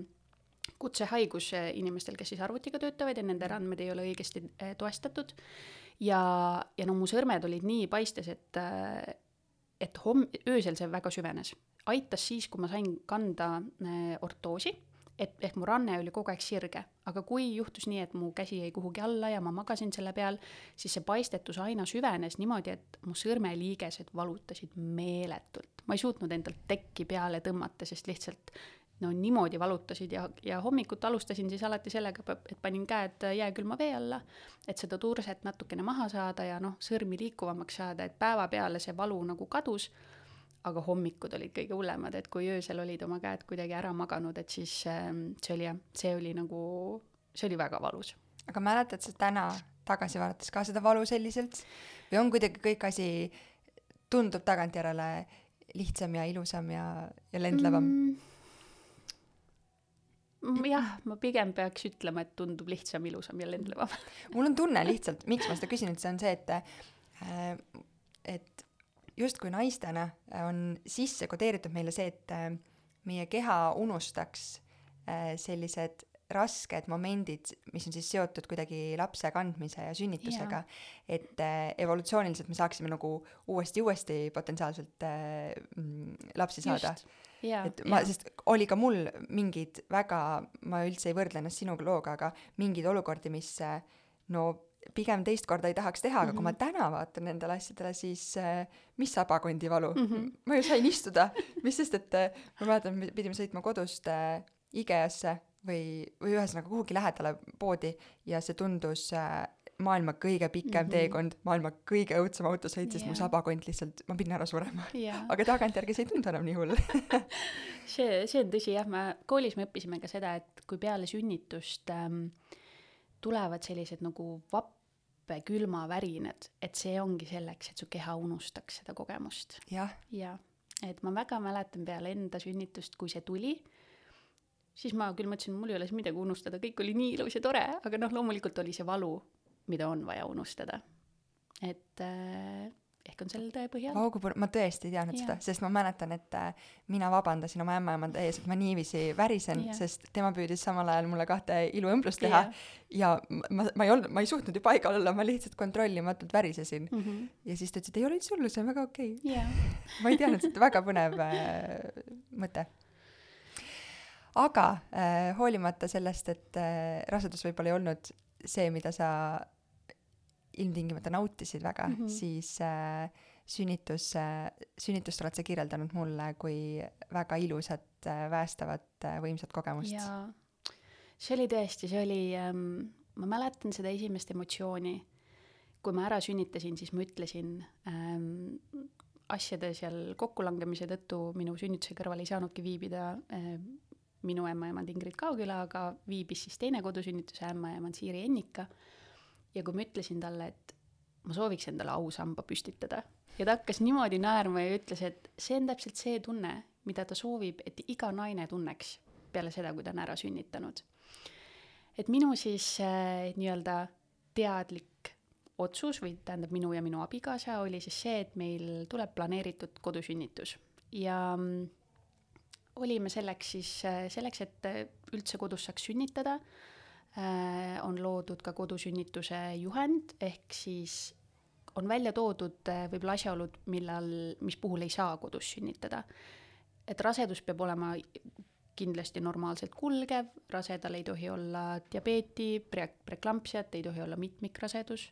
kutsehaigus inimestel, kes siis arvutiga töötavad ja nende andmed ei ole õigesti eh, toestatud. ja, ja no mu sõrmed olid nii paistes, et, eh, et homm-, öösel see väga süvenes. aitas siis, kui ma sain kanda eh, ortoosi, et ehk mu ranne oli kogu aeg sirge, aga kui juhtus nii, et mu käsi jäi kuhugi alla ja ma magasin selle peal, siis see paistetus aina süvenes niimoodi, et mu sõrmeliigesed valutasid meeletult. ma ei suutnud endalt tekki peale tõmmata, sest lihtsalt no niimoodi valutasid ja, ja hommikut alustasin siis alati sellega, et panin käed jääkülma vee alla, et seda turset natukene maha saada ja noh, sõrmi liikuvamaks saada, et päevapeale see valu nagu kadus, aga hommikud olid kõige hullemad, et kui öösel olid oma käed kuidagi ära maganud, et siis ähm, see oli jah, see oli nagu, see oli väga valus. aga mäletad sa täna tagasi vaadates ka seda valu selliselt või on kuidagi kõik asi, tundub tagantjärele lihtsam ja ilusam ja, ja lendlevam mm.? Jah, ma pigem peaks ütlema, et tundub lihtsam, ilusam ja lendlevam. mul on tunne lihtsalt, miks ma seda küsin, et see on see, et äh, et justkui naistena on sisse kodeeritud meile see, et äh, meie keha unustaks äh, sellised rasked momendid, mis on siis seotud kuidagi lapse kandmise ja sünnitusega, et äh, evolutsiooniliselt me saaksime nagu uuesti-uuesti potentsiaalselt äh, mm, lapsi saada. Et ma, sest oli ka mul mingid väga, ma üldse ei võrdle ennast sinu looga, aga mingeid olukordi, mis äh, no pigem teist korda ei tahaks teha, aga mm -hmm. kui ma mhm. täna vaatan nendele asjadele, siis äh, mis sabakondi valu mm, -hmm. ma ju sain istuda, mis sest, et äh, ma mäletan, me pidime sõitma kodust äh, IKEA-sse või, või ühesõnaga kuhugi lähedale poodi ja see tundus äh, maailma kõige pikem mm -hmm. teekond, maailma kõige õudsem autosõit, sest yeah. mu sabakond lihtsalt, ma pidin ära surema yeah. aga tagantjärgi see ei tundu enam nii hull [LAUGHS] see, see on tõsi jah, me koolis me õppisime ka seda, et kui peale sünnitust ähm, tulevad sellised nagu vappe külmavärinad, et see ongi selleks, et su keha unustaks seda kogemust. jah ja. et ma väga mäletan peale enda sünnitust, kui see tuli siis ma küll mõtlesin, mul ei ole siin midagi unustada, kõik oli nii ilus ja tore, aga noh, loomulikult oli see valu, mida on vaja unustada. et äh, ehk on all. Vau, kui põnev, ma tõesti ei teadnud Jaa. seda, sest ma mäletan, et äh, mina vabandasin oma ämmaemanda ees, et ma niiviisi värisen, sest tema püüdis samal ajal mulle kahte iluõmblust teha Jaa. ja ma, ma ei olnud, ma ei suutnud ju paigal olla, ma lihtsalt kontrollimatult värisesin mm. -hmm. ja siis ta ütles, et ei ole üldse hullu, see on väga okei okay. [LAUGHS] ma ei teadnud, see on väga põnev äh, mõte. aga äh, hoolimata sellest, et äh, rasedus võib-olla ei olnud see, mida sa ilmtingimata nautisid väga mm. -hmm. siis äh, sünnitus äh,, sünnitust oled sa kirjeldanud mulle kui väga ilusat äh,, päästavat äh,, võimsat kogemust. jaa. see oli tõesti, see oli ähm,, ma mäletan seda esimest emotsiooni. kui ma ära sünnitasin, siis ma ütlesin ähm, asjade seal kokkulangemise tõttu minu sünnituse kõrval ei saanudki viibida äh, minu ämmaemand Ingrid Kaugüla, aga viibis siis teine kodusünnituse ämmaemand Siiri Ennika. Ja kui ma ütlesin talle, et ma sooviks endale ausamba püstitada. Ja ta hakkas niimoodi naerma ja ütles, et see on täpselt see tunne, mida ta soovib, et iga naine tunneks peale seda, kui ta on ära sünnitanud. et minu siis äh, nii-öelda teadlik otsus või tähendab minu ja minu abikaasa oli siis see, et meil tuleb planeeritud kodusünnitus. Ja mm, olime selleks siis, selleks, et üldse kodus saaks sünnitada, on loodud ka kodusünnituse juhend, ehk siis on välja toodud äh, võib-olla asjaolud, millal, mis puhul ei saa kodus sünnitada. et rasedus peab olema kindlasti normaalselt kulgev, rasedal ei tohi olla diabeeti pre, preklampsiat, ei tohi olla mitmikrasedus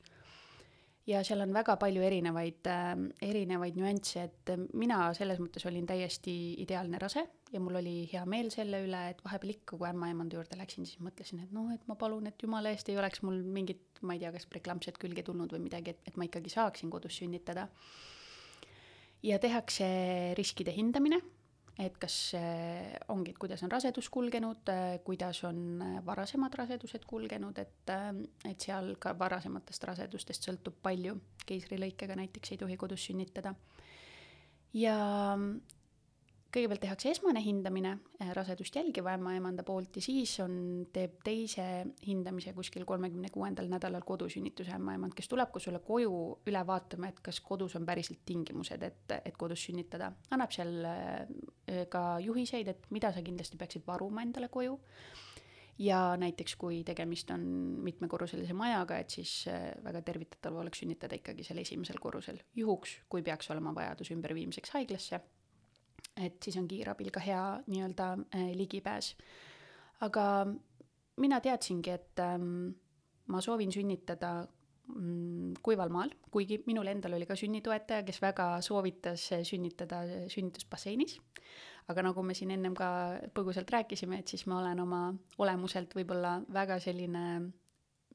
ja seal on väga palju erinevaid äh,, erinevaid nüansse, et mina selles mõttes olin täiesti ideaalne rase ja mul oli hea meel selle üle, et vahepeal ikka, kui ämmaemanda juurde läksin, siis mõtlesin, et noh, et ma palun, et jumala eest ei oleks mul mingit, ma ei tea, kas preklampsiat külge tulnud või midagi, et, et ma ikkagi saaksin kodus sünnitada. ja tehakse riskide hindamine, et kas äh, ongi, et kuidas on rasedus kulgenud äh,, kuidas on äh, varasemad rasedused kulgenud, et et seal ka varasematest rasedustest sõltub palju, keisrilõikega näiteks ei tohi kodus sünnitada. ja kõigepealt tehakse esmane hindamine äh, rasedust jälgiva ämmaemanda poolt ja siis on, teeb teise hindamise kuskil kolmekümne kuuendal nädalal kodusünnituse ämmaemand, kes tuleb ka sulle koju üle vaatama, et kas kodus on päriselt tingimused, et, et kodus sünnitada. annab seal äh, ka juhiseid, et mida sa kindlasti peaksid varuma endale koju. ja näiteks, kui tegemist on mitmekorruselise majaga, et siis äh, väga tervitatav oleks sünnitada ikkagi seal esimesel korrusel, juhuks, kui peaks olema vajadus ümberviimiseks haiglasse et siis on kiirabil ka hea nii-öelda äh, ligipääs. aga mina teadsingi, et ähm, ma soovin sünnitada mm, kuival maal, kuigi minul endal oli ka sünnitoetaja, kes väga soovitas äh, sünnitada sünnitusbasseinis. aga nagu me siin ennem ka põgusalt rääkisime, et siis ma olen oma olemuselt võib-olla väga selline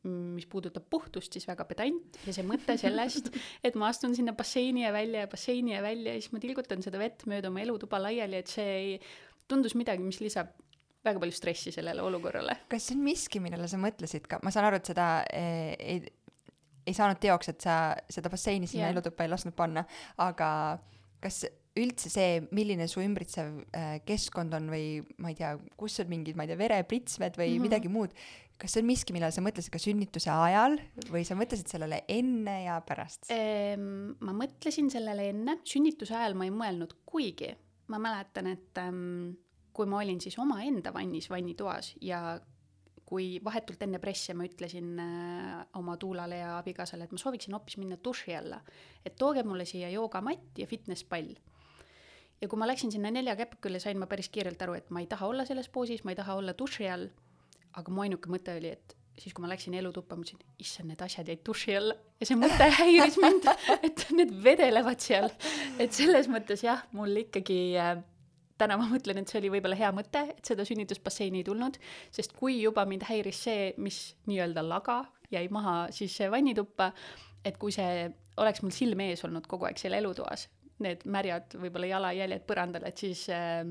mis puudutab puhtust, siis väga pedant ja see mõte sellest, [LAUGHS] et ma astun sinna basseini ja välja ja basseini ja välja ja siis ma tilgutan seda vett mööda oma elutuba laiali, et see ei, tundus midagi, mis lisab väga palju stressi sellele olukorrale. kas see on miski, millele sa mõtlesid ka, ma saan aru, et seda eh, ei, ei saanud teoks, et sa seda basseini sinna Jah. elutuppa ei lasknud panna, aga kas üldse see, milline su ümbritsev äh, keskkond on või ma ei tea, kus on mingid, ma ei tea, verepritsmed või mm. -hmm. midagi muud, kas see on miski, millele sa mõtlesid ka sünnituse ajal või sa mõtlesid sellele enne ja pärast? Ehm, ma mõtlesin sellele enne, sünnituse ajal ma ei mõelnud, kuigi ma mäletan, et ähm, kui ma olin siis omaenda vannis, vannitoas ja kui vahetult enne presse ma ütlesin äh, oma tuulale ja abikaasale, et ma sooviksin hoopis minna duši alla, et tooge mulle siia joogamatt ja fitnesspall. ja kui ma läksin sinna nelja käpikule, sain ma päris kiirelt aru, et ma ei taha olla selles poosis, ma ei taha olla duši all, aga mu ainuke mõte oli, et siis, kui ma läksin elutuppa, mõtlesin, issand, need asjad jäid duši alla ja see mõte [LAUGHS] häiris mind, et need vedelevad seal. et selles mõttes jah, mul ikkagi äh, täna ma mõtlen, et see oli võib-olla hea mõte, et seda sünnitusbasseini ei tulnud, sest kui juba mind häiris see, mis nii-öelda laga jäi maha siis vannituppa, et kui see oleks mul silme ees olnud kogu aeg seal elutoas, need märjad võib-olla jalajäljed põrandal, et siis äh,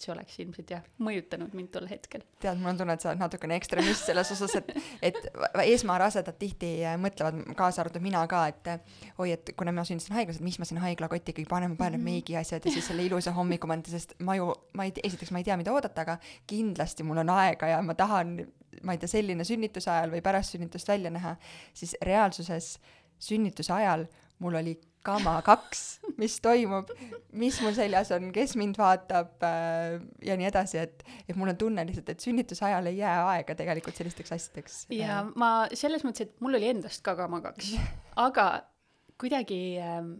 see oleks ilmselt jah, mõjutanud mind tol hetkel. tead, mul on tunne, et sa oled natukene ekstremist selles osas, et, et esmarasedad tihti äh, mõtlevad, kaasa arvatud mina ka, et äh, oi, et kuna ma sündisin haiglas, et mis ma sinna haiglakotti ikkagi panen, ma panen mm -hmm. meigiasjad ja siis selle ilusa hommikumante, sest ma ju, ma ei, esiteks ma ei tea, mida oodata, aga kindlasti mul on aega ja ma tahan, ma ei tea, selline sünnituse ajal või pärast sünnitust välja näha, siis reaalsuses sünnituse ajal mul oli kama kaks, mis toimub, mis mul seljas on, kes mind vaatab äh, ja nii edasi, et, et mul on tunne lihtsalt, et sünnituse ajal ei jää aega tegelikult sellisteks asjadeks. ja ma selles mõttes, et mul oli endast ka kama kaks, [LAUGHS] aga kuidagi ähm,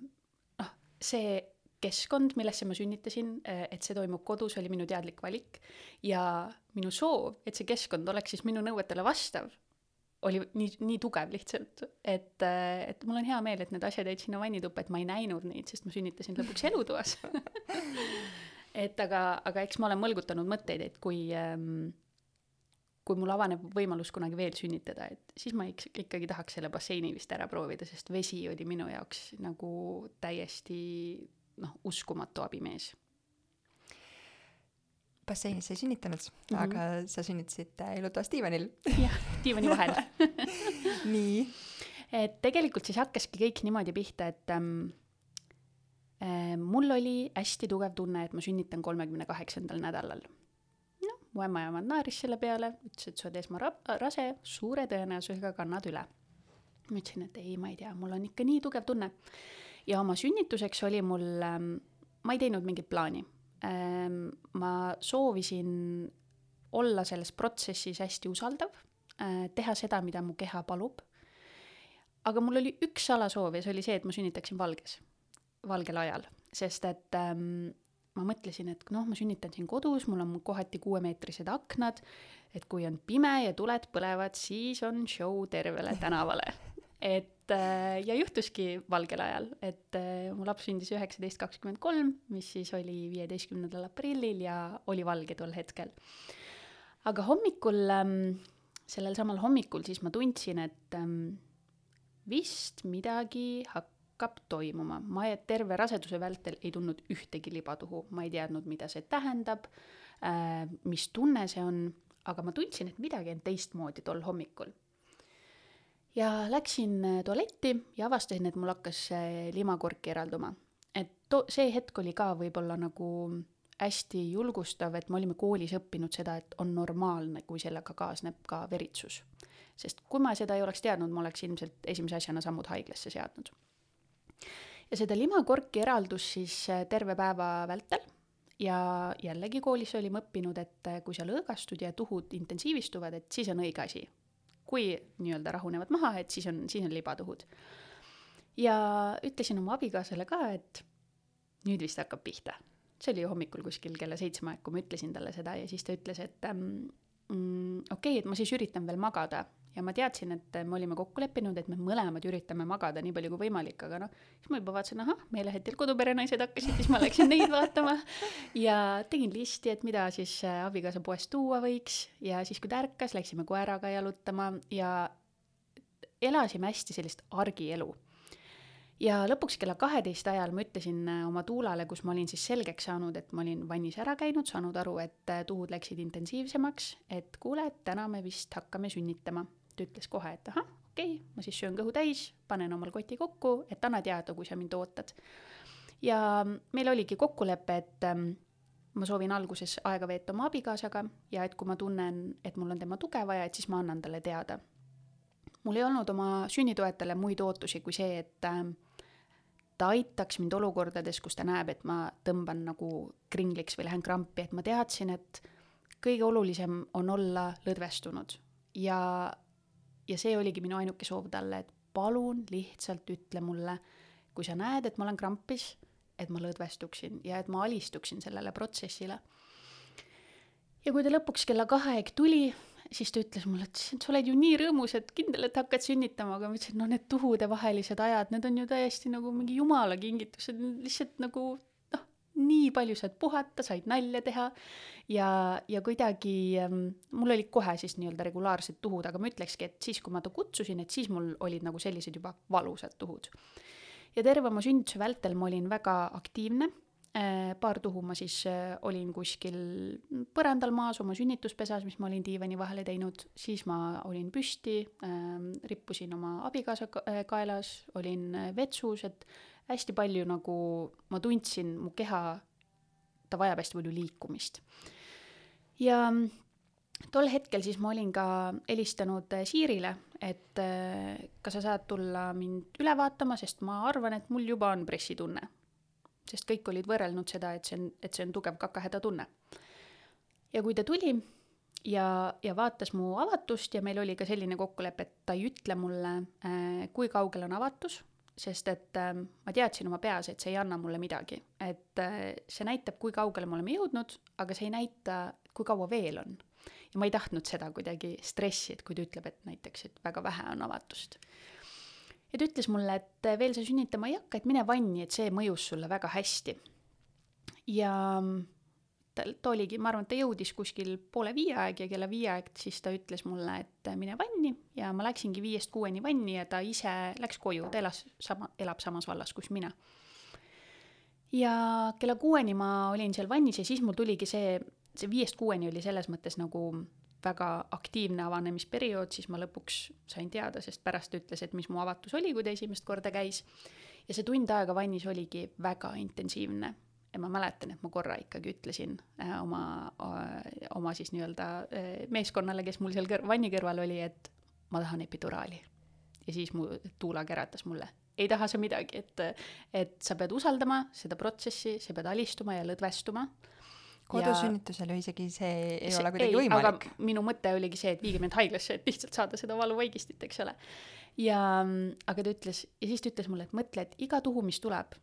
noh, see keskkond, millesse ma sünnitasin, äh, et see toimub kodus, oli minu teadlik valik. Ja minu soov, et see keskkond oleks siis minu nõuetele vastav, oli nii, nii tugev lihtsalt, et, äh, et mul on hea meel, et need asjad jäid sinna vannituppa, et ma ei näinud neid, sest ma sünnitasin lõpuks elutoas [LAUGHS] et aga, aga eks ma olen mõlgutanud mõtteid, et kui ähm, kui mul avaneb võimalus kunagi veel sünnitada, et siis ma ik-, ikkagi tahaks selle basseini vist ära proovida, sest vesi oli minu jaoks nagu täiesti noh, uskumatu abimees. Basseinis ei sünnitanud mm, -hmm. aga sa sünnitasid elutoas diivanil. jah, diivani vahel [LAUGHS] nii? et tegelikult siis hakkaski kõik niimoodi pihta, et ähm, äh, mul oli hästi tugev tunne, et ma sünnitan kolmekümne kaheksandal nädalal noh, mu ämmaemand naeris selle peale, ütles, et sa oled esmarase, suure tõenäosusega kannad üle. ma ütlesin, et ei, ma ei tea, mul on ikka nii tugev tunne ja oma sünnituseks oli mul, ähm, ma ei teinud mingit plaani. Ähm, ma soovisin olla selles protsessis hästi usaldav, äh, teha seda, mida mu keha palub. aga mul oli üks salasoov ja see oli see, et ma sünnitaksin valges, valgel ajal, sest et ähm, ma mõtlesin, et noh, ma sünnitan siin kodus, mul on kohati kuuemeetrised aknad, et kui on pime ja tuled põlevad, siis on show tervele tänavale [LAUGHS] et äh, ja juhtuski valgel ajal, et äh, mu laps sündis üheksateist kakskümmend kolm, mis siis oli viieteistkümnendal aprillil ja oli valge tol hetkel. aga hommikul, ähm, sellel samal hommikul siis ma tundsin, et ähm, vist midagi hakkab toimuma. ma terve raseduse vältel ei tundnud ühtegi libatuhu, ma ei teadnud, mida see tähendab, äh, mis tunne see on, aga ma tundsin, et midagi on teistmoodi tol hommikul ja läksin äh, tualetti ja avastasin, et mul hakkas limakork eralduma. et to-, see hetk oli ka võib-olla nagu hästi julgustav, et me olime koolis õppinud seda, et on normaalne, kui sellega kaasneb ka veritsus. sest kui ma seda ei oleks teadnud, ma oleks ilmselt esimese asjana sammud haiglasse seadnud. ja seda limakorki eraldus siis äh, terve päeva vältel ja jällegi koolis olime õppinud, et äh, kui sa lõõgastud ja tuhud intensiivistuvad, et siis on õige asi kui nii-öelda rahunevad maha, et siis on, siis on libatuhud. ja ütlesin oma abikaasale ka, et nüüd vist hakkab pihta. see oli hommikul kuskil kella seitsme aeg, kui ma ütlesin talle seda ja siis ta ütles, et mm, okei okay,, et ma siis üritan veel magada ja ma teadsin, et me olime kokku leppinud, et me mõlemad üritame magada nii palju kui võimalik, aga noh, siis ma juba vaatasin, ahah, meelehetil koduperenaised hakkasid, siis ma läksin neid vaatama. Ja tegin listi, et mida siis äh, abikaasa poest tuua võiks. Ja siis, kui ta ärkas, läksime koeraga jalutama ja elasime hästi sellist argielu. Ja lõpuks kella kaheteist ajal ma ütlesin äh, oma tuulale, kus ma olin siis selgeks saanud, et ma olin vannis ära käinud, saanud aru, et äh, tuhud läksid intensiivsemaks, et kuule, et täna me vist hakkame sünnitama ta ütles kohe, et ahah, okei okay,, ma siis söön kõhu täis, panen omal koti kokku, et anna teada, kui sa mind ootad. ja meil oligi kokkulepe, et ähm, ma soovin alguses aega veeta oma abikaasaga ja et kui ma tunnen, et mul on tema tuge vaja, et siis ma annan talle teada. mul ei olnud oma sünnitoetajale muid ootusi kui see, et äh, ta aitaks mind olukordades, kus ta näeb, et ma tõmban nagu kringliks või lähen krampi, et ma teadsin, et kõige olulisem on olla lõdvestunud ja ja see oligi minu ainuke soov talle, et palun lihtsalt ütle mulle, kui sa näed, et ma olen krampis, et ma lõdvestuksin ja et ma alistuksin sellele protsessile. ja kui ta lõpuks kella kahe aeg tuli, siis ta ütles mulle, et sa oled ju nii rõõmus, et kindel, et hakkad sünnitama, aga ma ütlesin, no need tuhudevahelised ajad, need on ju täiesti nagu mingi jumala kingitused, lihtsalt nagu nii palju saad puhata, said nalja teha ja, ja kuidagi ähm, mul olid kohe siis nii-öelda regulaarsed tuhud, aga ma ütlekski, et siis, kui ma ta kutsusin, et siis mul olid nagu sellised juba valusad tuhud. ja terve oma sünnituse vältel ma olin väga aktiivne äh,, paar tuhu ma siis äh, olin kuskil põrandal maas oma sünnituspesas, mis ma olin diivani vahele teinud, siis ma olin püsti äh,, rippusin oma abikaasa kaelas, olin äh, vetsus, et hästi palju nagu ma tundsin, mu keha, ta vajab hästi palju liikumist. ja tol hetkel siis ma olin ka helistanud äh, Siirile, et äh, kas sa saad tulla mind üle vaatama, sest ma arvan, et mul juba on pressitunne. sest kõik olid võrrelnud seda, et see on, et see on tugev kakahäda tunne. ja kui ta tuli ja, ja vaatas mu avatust ja meil oli ka selline kokkulepe, et ta ei ütle mulle, äh, kui kaugel on avatus, sest et äh, ma teadsin oma peas, et see ei anna mulle midagi. et äh, see näitab, kui kaugele me oleme jõudnud, aga see ei näita, kui kaua veel on. ja ma ei tahtnud seda kuidagi stressi, et kui ta ütleb, et näiteks, et väga vähe on avatust. ja ta ütles mulle, et veel sa sünnitama ei hakka, et mine vanni, et see mõjus sulle väga hästi. ja ta, ta oligi, ma arvan, et ta jõudis kuskil poole viie aeg ja kella viie aeg siis ta ütles mulle, et mine vanni ja ma läksingi viiest kuueni vanni ja ta ise läks koju, ta elas sama, elab samas vallas, kus mina. ja kella kuueni ma olin seal vannis ja siis mul tuligi see, see viiest kuueni oli selles mõttes nagu väga aktiivne avanemisperiood, siis ma lõpuks sain teada, sest pärast ta ütles, et mis mu avatus oli, kui ta esimest korda käis. ja see tund aega vannis oligi väga intensiivne ja ma mäletan, et ma korra ikkagi ütlesin äh, oma äh,, oma siis nii-öelda äh, meeskonnale, kes mul seal kõr-, vanni kõrval oli, et ma tahan epiduraali. ja siis mu Tuula keratas mulle, ei taha sa midagi, et, et sa pead usaldama seda protsessi, sa pead alistuma ja lõdvestuma. kodusünnitusel ju isegi see ei see, ole kuidagi ei, võimalik. minu mõte oligi see, et viige mind haiglasse, et lihtsalt saada seda valuvaigistit, eks ole. ja, aga ta ütles, ja siis ta ütles mulle, et mõtle, et iga tuhu, mis tuleb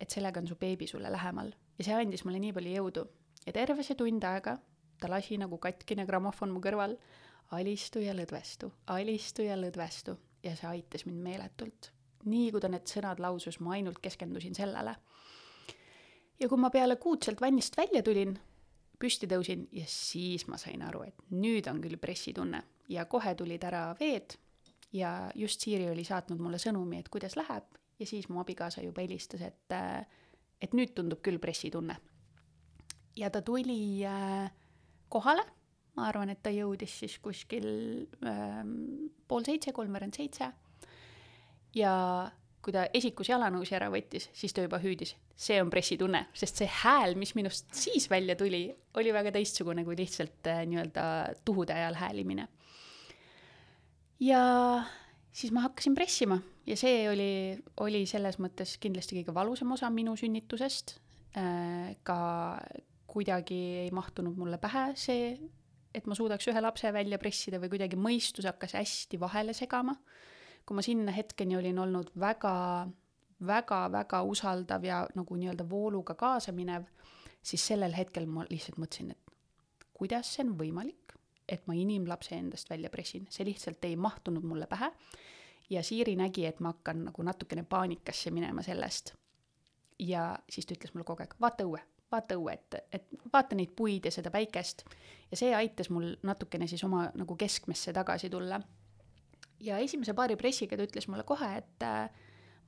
et sellega on su beebi sulle lähemal. ja see andis mulle nii palju jõudu. ja terve see tund aega ta lasi nagu katkine grammofon mu kõrval, alistu ja lõdvestu, alistu ja lõdvestu ja see aitas mind meeletult. nii kui ta need sõnad lausus, ma ainult keskendusin sellele. ja kui ma peale kuud sealt vannist välja tulin, püsti tõusin ja siis ma sain aru, et nüüd on küll pressitunne ja kohe tulid ära veed ja just Siiri oli saatnud mulle sõnumi, et kuidas läheb ja siis mu abikaasa juba helistas, et, et nüüd tundub küll pressitunne. ja ta tuli äh, kohale, ma arvan, et ta jõudis siis kuskil äh, pool seitse, kolmveerand seitse. ja kui ta esikus jalanõusi ära võttis, siis ta juba hüüdis, see on pressitunne, sest see hääl, mis minust siis välja tuli, oli väga teistsugune kui lihtsalt äh, nii-öelda tuhude ajal häälimine. ja siis ma hakkasin pressima ja see oli, oli selles mõttes kindlasti kõige valusam osa minu sünnitusest. Äh, ka kuidagi ei mahtunud mulle pähe see, et ma suudaks ühe lapse välja pressida või kuidagi mõistus hakkas hästi vahele segama. kui ma sinna hetkeni olin olnud väga, väga, väga usaldav ja nagu nii-öelda vooluga kaasa minev, siis sellel hetkel ma lihtsalt mõtlesin, et kuidas see on võimalik, et ma inimlapse endast välja pressin, see lihtsalt ei mahtunud mulle pähe ja Siiri nägi, et ma hakkan nagu natukene paanikasse minema sellest. ja siis ta ütles mulle kogu aeg, vaata õue, vaata õue, et, et vaata neid puid ja seda päikest. ja see aitas mul natukene siis oma nagu keskmesse tagasi tulla. ja esimese paari pressiga ta ütles mulle kohe, et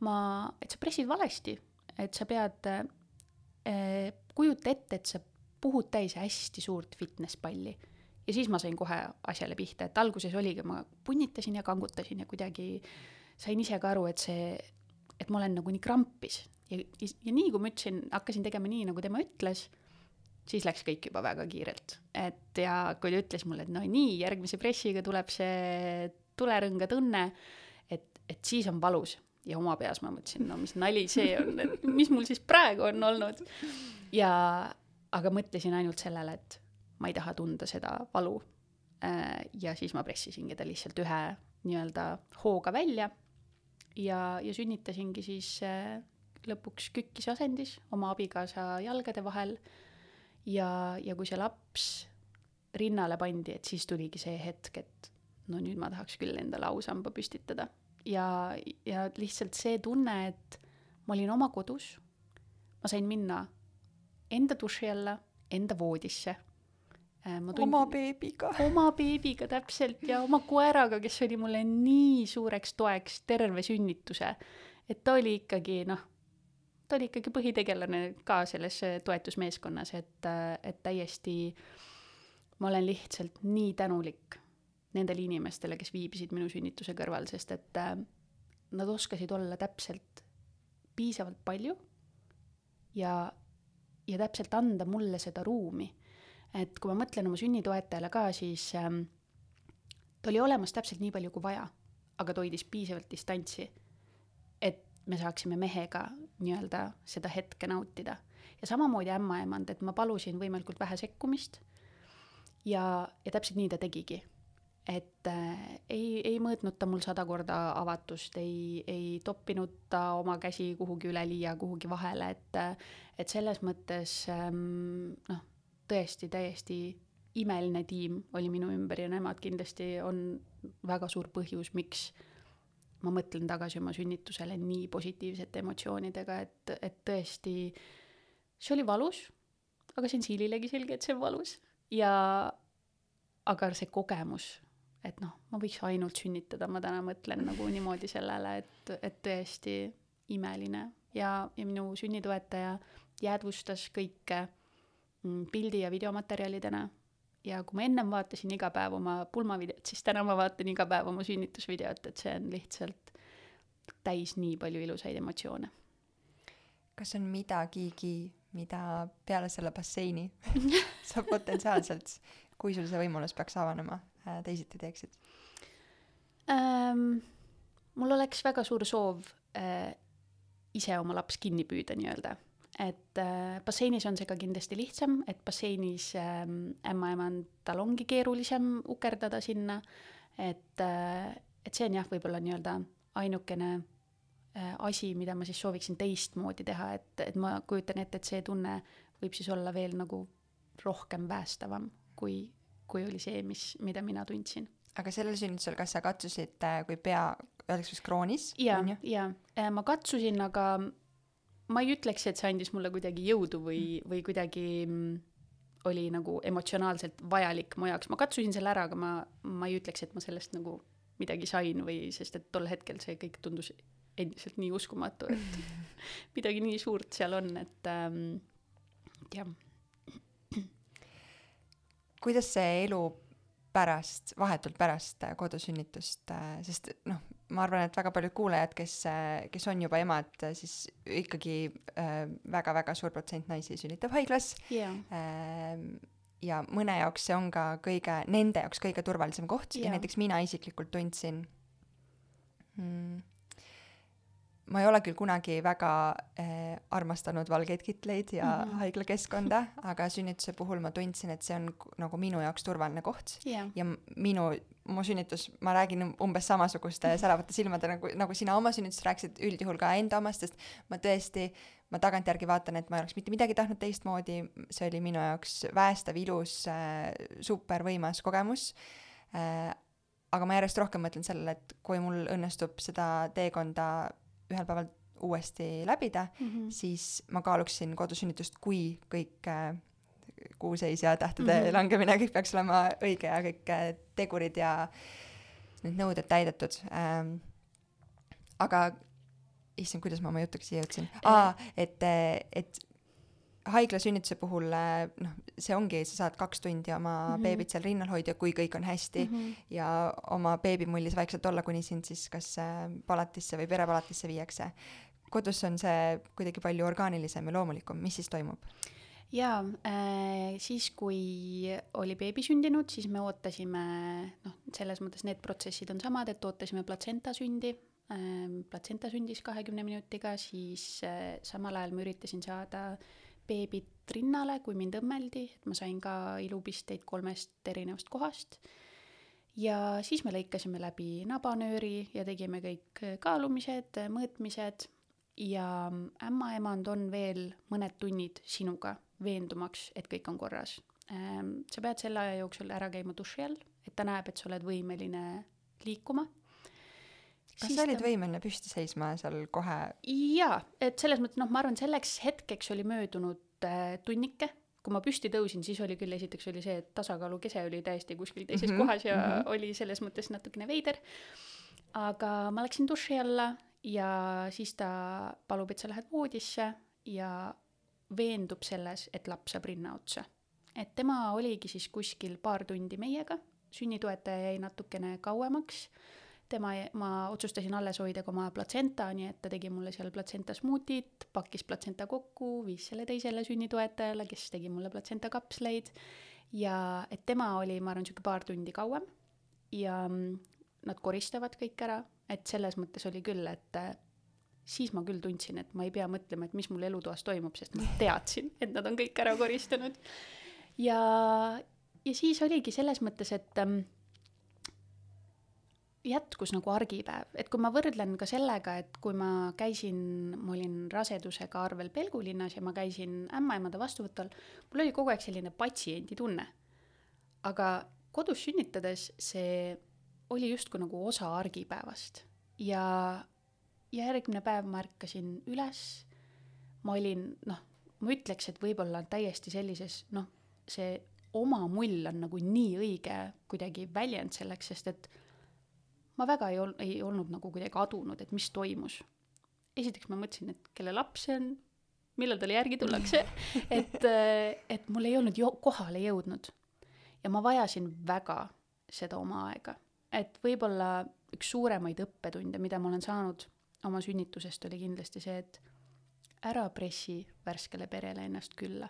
ma, et sa pressid valesti, et sa pead äh,, kujuta ette, et sa puhud täis hästi suurt fitness palli ja siis ma sain kohe asjale pihta, et alguses oligi, ma punnitasin ja kangutasin ja kuidagi sain ise ka aru, et see, et ma olen nagu nii krampis ja, ja, nii, kui ma ütlesin, hakkasin tegema nii, nagu tema ütles, siis läks kõik juba väga kiirelt. et ja kui ta ütles mulle, et no nii, järgmise pressiga tuleb see tulerõnga tunne, et, et siis on valus ja oma peas ma mõtlesin, no mis nali see on, et mis mul siis praegu on olnud. ja, aga mõtlesin ainult sellele, et ma ei taha tunda seda valu. Äh, ja siis ma pressisingi ta lihtsalt ühe nii-öelda hooga välja ja, ja sünnitasingi siis äh, lõpuks kükkis asendis oma abikaasa jalgade vahel. ja, ja kui see laps rinnale pandi, et siis tuligi see hetk, et no nüüd ma tahaks küll endale ausamba püstitada. ja, ja lihtsalt see tunne, et ma olin oma kodus, ma sain minna enda duši alla, enda voodisse tund... oma beebiga. [LAUGHS] oma beebiga täpselt ja oma koeraga, kes oli mulle nii suureks toeks terve sünnituse. et ta oli ikkagi noh, ta oli ikkagi põhitegelane ka selles toetusmeeskonnas, et, et täiesti ma olen lihtsalt nii tänulik nendele inimestele, kes viibisid minu sünnituse kõrval, sest et äh, nad oskasid olla täpselt piisavalt palju ja, ja täpselt anda mulle seda ruumi et kui ma mõtlen oma sünnitoetajale ka, siis ähm, ta oli olemas täpselt nii palju kui vaja, aga ta hoidis piisavalt distantsi, et me saaksime mehega nii-öelda seda hetke nautida. ja samamoodi ämmaemand, et ma palusin võimalikult vähe sekkumist ja, ja täpselt nii ta tegigi et äh, ei, ei mõõtnud ta mul sada korda avatust, ei, ei toppinud ta oma käsi kuhugi üleliia kuhugi vahele, et et selles mõttes ähm, noh, tõesti täiesti imeline tiim oli minu ümber ja nemad kindlasti on väga suur põhjus, miks ma mõtlen tagasi oma sünnitusele nii positiivsete emotsioonidega, et, et tõesti, see oli valus, aga see on Siililegi selge, et see on valus. Ja aga see kogemus et noh, ma võiks ainult sünnitada, ma täna mõtlen nagu niimoodi sellele, et, et tõesti imeline. Ja, ja minu sünnitoetaja jäädvustas kõike pildi ja videomaterjalidena. ja kui ma ennem vaatasin iga päev oma pulmavideot, siis täna ma vaatan iga päev oma sünnitusvideot, et see on lihtsalt täis nii palju ilusaid emotsioone. kas on midagigi, mida peale selle basseini [LAUGHS] sa potentsiaalselt, kui sul see võimalus peaks avanema, Äh, teisiti teeksid ähm,? mul oleks väga suur soov äh, ise oma laps kinni püüda nii-öelda, et äh, basseinis on see ka kindlasti lihtsam, et basseinis äh, ämmaemand, tal ongi keerulisem ukerdada sinna, et äh,, et see on jah, võib-olla nii-öelda ainukene äh, asi, mida ma siis sooviksin teistmoodi teha, et, et ma kujutan ette, et see tunne võib siis olla veel nagu rohkem päästavam, kui kui oli see, mis, mida mina tundsin. aga sellel sünnitusel, kas sa katsusid, äh, kui pea, öeldakse vist kroonis? jaa, jaa, äh, ma katsusin, aga ma ei ütleks, et see andis mulle kuidagi jõudu või, mm. või kuidagi mm, oli nagu emotsionaalselt vajalik mu jaoks, ma katsusin selle ära, aga ma, ma ei ütleks, et ma sellest nagu midagi sain või, sest et tol hetkel see kõik tundus endiselt nii uskumatu, et [LAUGHS] midagi nii suurt seal on, et ähm, jah kuidas see elu pärast, vahetult pärast äh, kodusünnitust, äh, sest noh, ma arvan, et väga paljud kuulajad, kes, äh, kes on juba emad, siis ikkagi väga-väga suur protsent naisi sünnitab haiglas. Yeah.. ja mõne jaoks see on ka kõige, nende jaoks kõige turvalisem koht. Yeah. ja näiteks mina isiklikult tundsin mm, ma ei ole küll kunagi väga äh, armastanud valgeid kitleid ja mm -hmm. haiglakeskkonda, [LAUGHS] aga sünnituse puhul ma tundsin, et see on nagu minu jaoks turvaline koht yeah. ja minu, mu sünnitus, ma räägin umbes samasuguste [LAUGHS] säravate silmade nagu, nagu sina oma sünnitusest rääkisid, üldjuhul ka enda omast, sest ma tõesti, ma tagantjärgi vaatan, et ma ei oleks mitte midagi tahtnud teistmoodi, see oli minu jaoks väestav, ilus äh,, supervõimas kogemus äh, aga ma järjest rohkem mõtlen sellele, et kui mul õnnestub seda teekonda ühel päeval uuesti läbida mm, -hmm. siis ma kaaluksin kodusünnitust, kui kõik äh, kuuseis ja tähtede mm -hmm. langemine, kõik peaks olema õige ja kõik äh, tegurid ja need nõuded täidetud ähm,. aga issand, kuidas ma oma jutuga siia jõudsin aa, et, et haiglasünnituse puhul noh, see ongi, sa saad kaks tundi oma mm -hmm. beebit seal rinnal hoida, kui kõik on hästi mm -hmm. ja oma beebimullis vaikselt olla, kuni sind siis kas äh, palatisse või perepalatisse viiakse. kodus on see kuidagi palju orgaanilisem ja loomulikum, mis siis toimub? jaa äh,, siis kui oli beebi sündinud, siis me ootasime, noh, selles mõttes need protsessid on samad, et ootasime platsenta sündi äh,, platsenta sündis kahekümne minutiga, siis äh, samal ajal ma üritasin saada äh, beebit rinnale, kui mind õmmeldi, et ma sain ka ilupisteid kolmest erinevast kohast. ja siis me lõikasime läbi nabanööri ja tegime kõik kaalumised, mõõtmised ja ämmaemand on veel mõned tunnid sinuga, veendumaks, et kõik on korras. Ehm, sa pead selle aja jooksul ära käima duši all, et ta näeb, et sa oled võimeline liikuma kas sa olid ta... võimeline püsti seisma seal kohe? jaa, et selles mõttes noh, ma arvan, selleks hetkeks oli möödunud äh, tunnike, kui ma püsti tõusin, siis oli küll, esiteks oli see, et tasakaalukese oli täiesti kuskil teises mm -hmm, kohas ja mm -hmm. oli selles mõttes natukene veider. aga ma läksin duši alla ja siis ta palub, et sa lähed voodisse ja veendub selles, et laps saab rinna otsa. et tema oligi siis kuskil paar tundi meiega, sünnitoetaja jäi natukene kauemaks tema, ma otsustasin alles hoida ka oma platsenta, nii et ta tegi mulle seal platsenta smuutit, pakkis platsenta kokku, viis selle teisele sünnitoetajale, kes tegi mulle platsenta kapsleid ja et tema oli, ma arvan, niisugune paar tundi kauem ja mm, nad koristavad kõik ära, et selles mõttes oli küll, et äh, siis ma küll tundsin, et ma ei pea mõtlema, et mis mul elutoas toimub, sest ma teadsin, et nad on kõik ära koristanud. ja, ja siis oligi selles mõttes, et ähm, jätkus nagu argipäev, et kui ma võrdlen ka sellega, et kui ma käisin, ma olin rasedusega arvel Pelgulinnas ja ma käisin ämmaemade vastuvõtul, mul oli kogu aeg selline patsiendi tunne. aga kodus sünnitades see oli justkui nagu osa argipäevast. Ja, ja järgmine päev ma ärkasin üles, ma olin noh, ma ütleks, et võib-olla täiesti sellises noh, see oma mull on nagu nii õige kuidagi väljend selleks, sest et ma väga ei ol-, ei olnud nagu kuidagi adunud, et mis toimus. esiteks ma mõtlesin, et kelle laps see on, millal talle järgi tullakse, [LAUGHS] et, et mul ei olnud jo-, kohale jõudnud. ja ma vajasin väga seda oma aega. et võib-olla üks suuremaid õppetunde, mida ma olen saanud oma sünnitusest, oli kindlasti see, et ära pressi värskele perele ennast külla.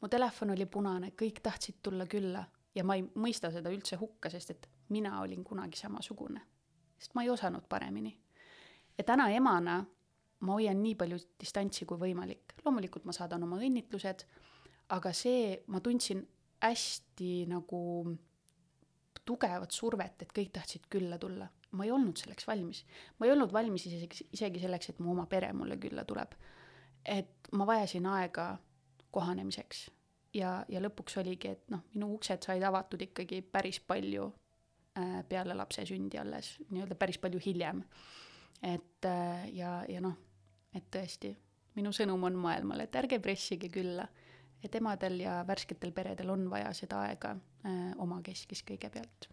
mu telefon oli punane, kõik tahtsid tulla külla ja ma ei mõista seda üldse hukka, sest et mina olin kunagi samasugune. sest ma ei osanud paremini. ja täna emana ma hoian nii palju distantsi kui võimalik. loomulikult ma saadan oma õnnitlused, aga see, ma tundsin hästi nagu tugevat survet, et kõik tahtsid külla tulla. ma ei olnud selleks valmis. ma ei olnud valmis isegi, isegi selleks, et mu oma pere mulle külla tuleb. et ma vajasin aega kohanemiseks ja, ja lõpuks oligi, et noh, minu uksed said avatud ikkagi päris palju peale lapse sündi alles, nii-öelda päris palju hiljem. et äh, ja, ja noh, et tõesti, minu sõnum on maailmale, et ärge pressige külla, et emadel ja värsketel peredel on vaja seda aega äh, omakeskis kõigepealt.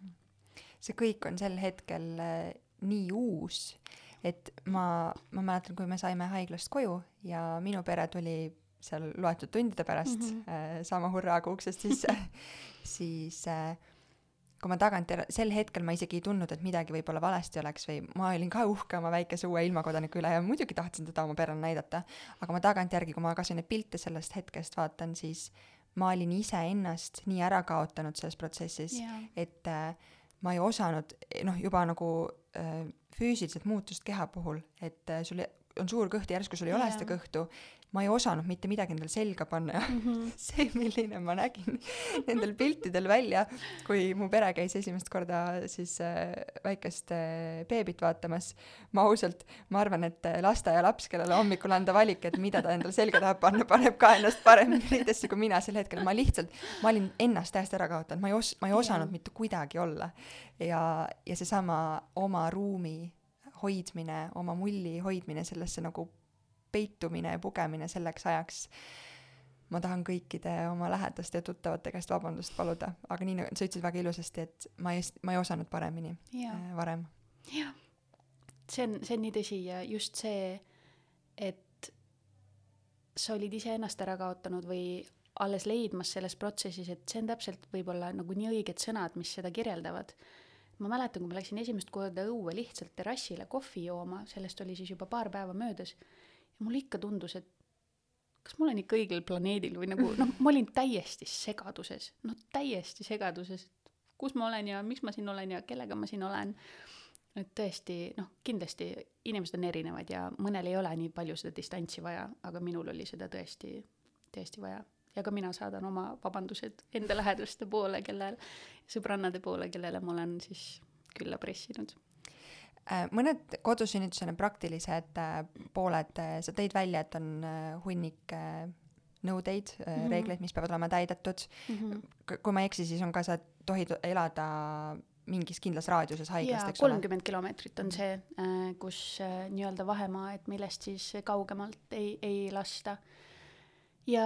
see kõik on sel hetkel äh, nii uus, et ma, ma mäletan, kui me saime haiglast koju ja minu pere tuli seal loetud tundide pärast mm -hmm. äh, sama hurraaga uksest sisse [LAUGHS] siis äh, kui ma tagantjärele, sel hetkel ma isegi ei tundnud, et midagi võib-olla valesti oleks või ma olin ka uhke oma väikese uue ilmakodaniku üle ja muidugi tahtsin teda oma perele näidata, aga ma tagantjärgi, kui ma kasvõi neid pilte sellest hetkest vaatan, siis ma olin iseennast nii ära kaotanud selles protsessis yeah., et äh, ma ei osanud noh, juba nagu äh, füüsiliselt muutust keha puhul, et äh, sul on suur kõht ja järsku sul ei yeah. ole seda kõhtu ma ei osanud mitte midagi endale selga panna ja mm -hmm. [LAUGHS] see, milline ma nägin nendel piltidel välja, kui mu pere käis esimest korda siis äh, väikest äh, beebit vaatamas, ma ausalt, ma arvan, et äh, lasteaialaps, kellele hommikul anda valik, et mida ta endale selga tahab panna, paneb ka ennast paremini riidesse kui mina sel hetkel, ma lihtsalt, ma olin ennast täiesti ära kaotanud, ma ei os-, ma ei osanud mitte kuidagi olla. ja, ja seesama oma ruumi hoidmine, oma mulli hoidmine sellesse nagu peitumine ja pugemine selleks ajaks ma tahan kõikide oma lähedaste ja tuttavate käest vabandust paluda, aga nii nagu sa ütlesid väga ilusasti, et ma ei, ma ei osanud paremini ja. äh, varem. jah, see on, see on nii tõsi ja just see, et sa olid iseennast ära kaotanud või alles leidmas selles protsessis, et see on täpselt võib-olla nagu nii õiged sõnad, mis seda kirjeldavad. ma mäletan, kui ma läksin esimest korda õue lihtsalt terrassile kohvi jooma, sellest oli siis juba paar päeva möödas ja mulle ikka tundus, et kas ma olen ikka õigel planeedil või nagu noh, ma olin täiesti segaduses, noh täiesti segaduses, et kus ma olen ja miks ma siin olen ja kellega ma siin olen. et tõesti noh, kindlasti inimesed on erinevad ja mõnel ei ole nii palju seda distantsi vaja, aga minul oli seda tõesti, tõesti vaja. ja ka mina saadan oma vabandused enda lähedaste poole, kellel, sõbrannade poole, kellele ma olen siis külla pressinud mõned kodusünnituse need praktilised äh, pooled, äh, sa tõid välja, et on hunnik nõudeid mm, -hmm. reegleid, mis peavad olema täidetud mm. -hmm. kui ma ei eksi, siis on ka, sa tohid elada mingis kindlas raadiuses haiglast, eks ole? kolmkümmend kilomeetrit on see, kus nii-öelda vahemaa, et millest siis kaugemalt ei, ei lasta. ja,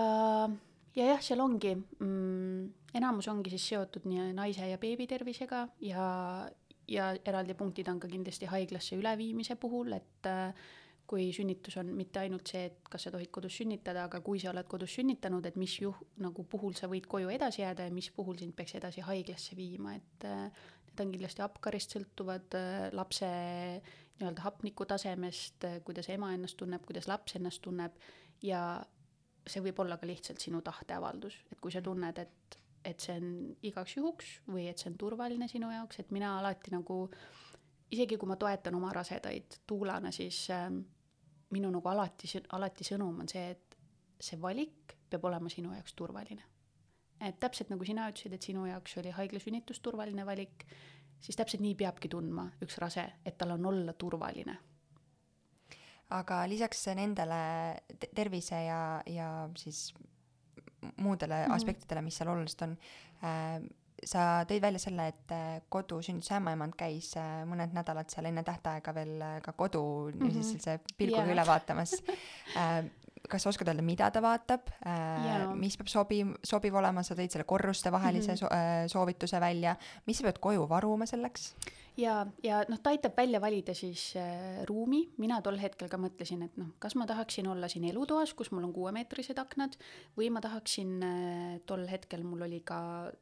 ja jah, seal ongi mm,, enamus ongi siis seotud nii naise ja beebi tervisega ja, ja eraldi punktid on ka kindlasti haiglasse üleviimise puhul, et äh, kui sünnitus on mitte ainult see, et kas sa tohid kodus sünnitada, aga kui sa oled kodus sünnitanud, et mis juh-, nagu puhul sa võid koju edasi jääda ja mis puhul sind peaks edasi haiglasse viima, et äh, need on kindlasti apkarist sõltuvad äh, lapse nii-öelda hapniku tasemest, äh, kuidas ema ennast tunneb, kuidas laps ennast tunneb ja see võib olla ka lihtsalt sinu tahteavaldus, et kui sa tunned, et, et see on igaks juhuks või et see on turvaline sinu jaoks, et mina alati nagu, isegi kui ma toetan oma rasedaid tuulana, siis äh, minu nagu alati, alati sõnum on see, et see valik peab olema sinu jaoks turvaline. et täpselt nagu sina ütlesid, et sinu jaoks oli haiglasünnitus turvaline valik, siis täpselt nii peabki tundma üks rase, et tal on olla turvaline aga lisaks nendele tervise ja, ja siis muudele mm -hmm. aspektidele, mis seal olulised on äh,, sa tõid välja selle, et äh, kodusünnituse ämmaemand käis äh, mõned nädalad seal enne tähtaega veel äh, ka kodu mm -hmm. sellise pilguga yeah. üle vaatamas kas sa oskad öelda, mida ta vaatab yeah., mis peab sobi-, sobiv olema, sa tõid selle korrustevahelise mm -hmm. so- soovituse välja, mis sa pead koju varuma selleks? Ja, ja noh, ta aitab välja valida siis äh, ruumi, mina tol hetkel ka mõtlesin, et noh, kas ma tahaksin olla siin elutoas, kus mul on kuuemeetrised aknad, või ma tahaksin äh,, tol hetkel mul oli ka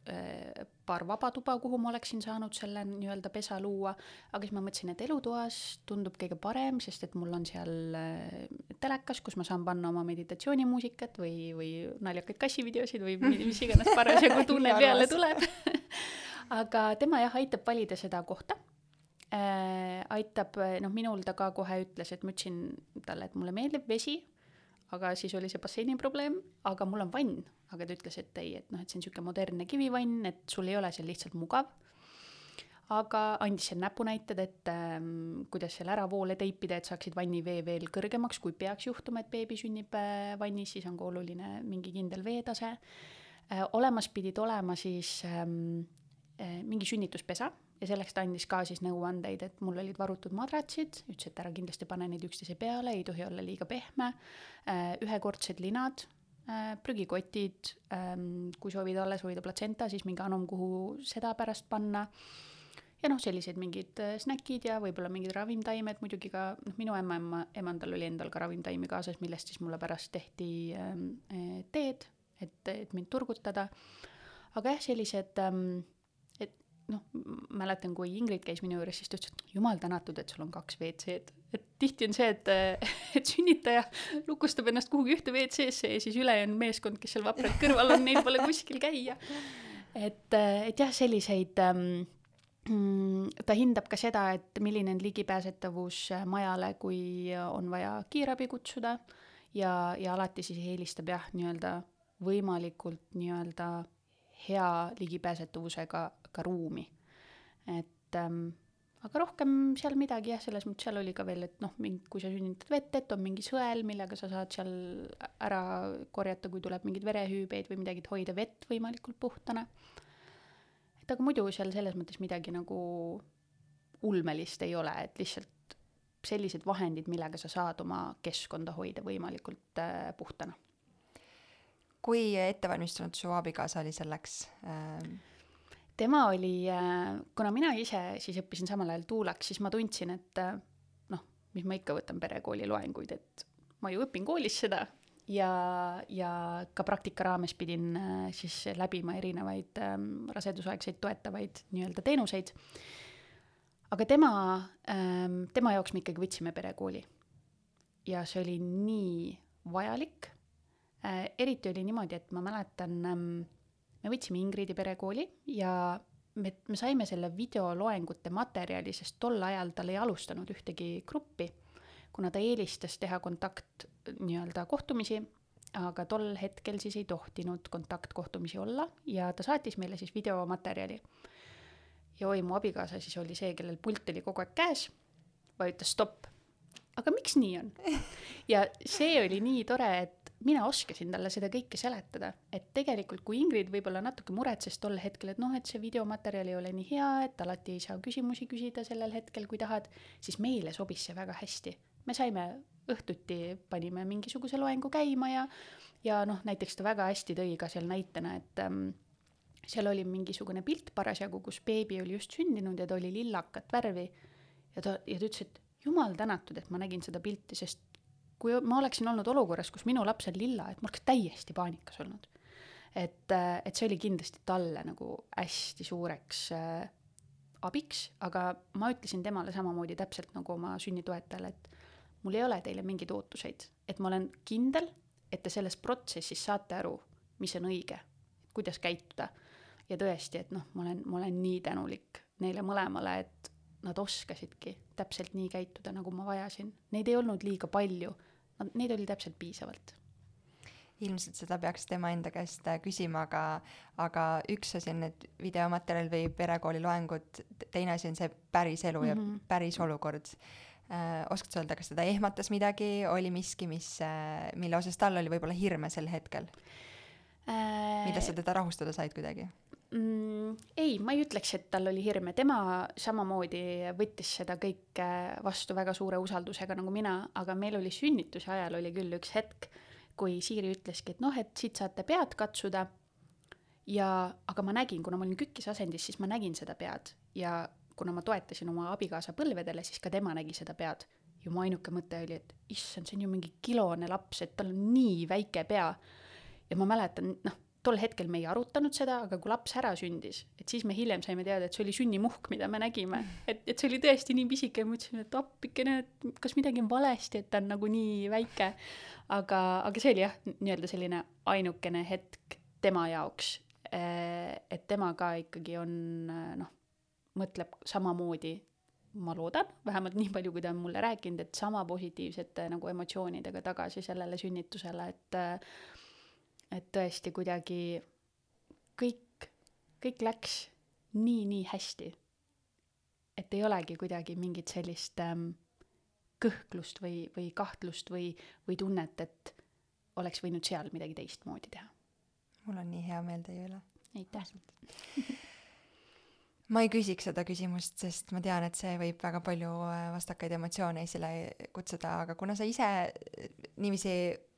äh, paar vaba tuba, kuhu ma oleksin saanud selle nii-öelda pesa luua, aga siis ma mõtlesin, et elutoas tundub kõige parem, sest et mul on seal äh, telekas, kus ma saan panna oma meditatsioonimuusikat või, või naljakaid kassivideosid või mis iganes [LAUGHS] parasjagu tunne peale tuleb [LAUGHS] aga tema jah, aitab valida seda kohta äh,. aitab, noh, minul ta ka kohe ütles, et ma ütlesin talle, et mulle meeldib vesi, aga siis oli see basseini probleem, aga mul on vann, aga ta ütles, et ei, et noh, et see on niisugune modernne kivivann, et sul ei ole seal lihtsalt mugav. aga andis seal näpunäited, et ähm, kuidas seal ära voole teipida, et saaksid vannivee veel kõrgemaks, kui peaks juhtuma, et beebi sünnib äh, vannis, siis on ka oluline mingi kindel veetase äh,. olemas pidid olema siis ähm, mingi sünnituspesa ja selleks ta andis ka siis nõuandeid, et mul olid varutud madratsid, ütles, et ära kindlasti pane neid üksteise peale, ei tohi olla liiga pehme, eh, ühekordsed linad, eh, prügikotid, ehm, kui soovid alles hoida platsenta, siis mingi anum, kuhu seda pärast panna ja noh, sellised mingid snäkid ja võib-olla mingid ravimtaimed, muidugi ka noh, minu ema, ema, emandal oli endal ka ravimtaimi kaasas, millest siis mulle pärast tehti äh, teed, et, et mind turgutada. aga jah, sellised ähm, noh, mäletan, kui Ingrid käis minu juures, siis ta ütles, et jumal tänatud, et sul on kaks WC-d. et tihti on see, et, [LAUGHS] et sünnitaja lukustab ennast kuhugi ühte WC-sse ja siis ülejäänud meeskond, kes seal vapralt kõrval on, neil pole kuskil käia. et, et jah, selliseid ähm, ta hindab ka seda, et milline on ligipääsetavus majale, kui on vaja kiirabi kutsuda ja, ja alati siis eelistab jah, nii-öelda võimalikult nii-öelda hea ligipääsetavusega ka ruumi. et ähm, aga rohkem seal midagi jah, selles mõttes seal oli ka veel, et noh, mingi, kui sa sünnitad vett, et on mingi sõel, millega sa saad seal ära korjata, kui tuleb mingeid verehüübeid või midagi, et hoida vett võimalikult puhtana. et aga muidu seal selles mõttes midagi nagu ulmelist ei ole, et lihtsalt sellised vahendid, millega sa saad oma keskkonda hoida võimalikult äh, puhtana. Kui ettevalmistunud su abikaasa oli selleks äh...? tema oli, äh, kuna mina ise siis õppisin samal ajal tuulaks, siis ma tundsin, et äh, noh, mis ma ikka võtan perekooli loenguid, et ma ju õpin koolis seda ja, ja ka praktika raames pidin äh, siis läbima erinevaid ähm, rasedusaegseid toetavaid nii-öelda teenuseid. aga tema ähm,, tema jaoks me ikkagi võtsime perekooli. ja see oli nii vajalik. Eriti oli niimoodi, et ma mäletan ähm, me võtsime Ingridi perekooli ja me, me saime selle videoloengute materjali, sest tol ajal tal ei alustanud ühtegi gruppi, kuna ta eelistas teha kontakt nii-öelda kohtumisi, aga tol hetkel siis ei tohtinud kontaktkohtumisi olla ja ta saatis meile siis videomaterjali. ja oi, mu abikaasa siis oli see, kellel pult oli kogu aeg käes, vajutas stopp. aga miks nii on? [LAUGHS] ja see oli nii tore, et mina oskasin talle seda kõike seletada, et tegelikult kui Ingrid võib-olla natuke muretses tol hetkel, et noh, et see videomaterjal ei ole nii hea, et alati ei saa küsimusi küsida sellel hetkel, kui tahad, siis meile sobis see väga hästi. me saime õhtuti, panime mingisuguse loengu käima ja, ja noh, näiteks ta väga hästi tõi ka seal näitena, et ähm, seal oli mingisugune pilt parasjagu, kus beebi oli just sündinud ja ta oli lillakat värvi ja ta, ja ta ütles, et jumal tänatud, et ma nägin seda pilti, sest kui ma oleksin olnud olukorras, kus minu laps on lilla, et ma oleks täiesti paanikas olnud. et, et see oli kindlasti talle nagu hästi suureks äh, abiks, aga ma ütlesin temale samamoodi täpselt nagu oma sünnitoetajale, et mul ei ole teile mingeid ootuseid, et ma olen kindel, et te selles protsessis saate aru, mis on õige, kuidas käituda. ja tõesti, et noh, ma olen, ma olen nii tänulik neile mõlemale, et nad oskasidki täpselt nii käituda, nagu ma vajasin. Neid ei olnud liiga palju, neid oli täpselt piisavalt ilmselt seda peaks tema enda käest äh, küsima, aga, aga üks asi on need videomaterjal või perekooli loengud, teine asi on see päris elu mm -hmm. ja mhm. päris olukord äh,. oskad sa öelda, kas teda ehmatas midagi, oli miski, mis äh,, mille osas tal oli võib-olla hirme sel hetkel äh...? mida sa teda rahustada said kuidagi? Mm,? ei, ma ei ütleks, et tal oli hirme, tema samamoodi võttis seda kõike vastu väga suure usaldusega nagu mina, aga meil oli sünnituse ajal oli küll üks hetk, kui Siiri ütleski, et noh, et siit saate pead katsuda. ja, aga ma nägin, kuna ma olin kükisasendis, siis ma nägin seda pead ja kuna ma toetasin oma abikaasa põlvedele, siis ka tema nägi seda pead. ja mu ainuke mõte oli, et issand, see on ju mingi kilone laps, et tal on nii väike pea. ja ma mäletan, noh tol hetkel me ei arutanud seda, aga kui laps ära sündis, et siis me hiljem saime teada, et see oli sünnimuhk, mida me nägime. et, et see oli tõesti nii pisike ja mõtlesime, et appikene, et kas midagi on valesti, et ta on nagu nii väike. aga, aga see oli jah, nii-öelda selline ainukene hetk tema jaoks. Eh, et tema ka ikkagi on noh, mõtleb samamoodi ma loodan, vähemalt nii palju, kui ta on mulle rääkinud, et sama positiivsete nagu emotsioonidega tagasi sellele sünnitusele, et et tõesti kuidagi kõik, kõik läks nii, nii hästi. et ei olegi kuidagi mingit sellist ähm, kõhklust või, või kahtlust või, või tunnet, et oleks võinud seal midagi teistmoodi teha. mul on nii hea meel teie üle. aitäh ma ei küsiks seda küsimust, sest ma tean, et see võib väga palju äh, vastakaid emotsioone esile kutsuda, aga kuna sa ise niiviisi vi-,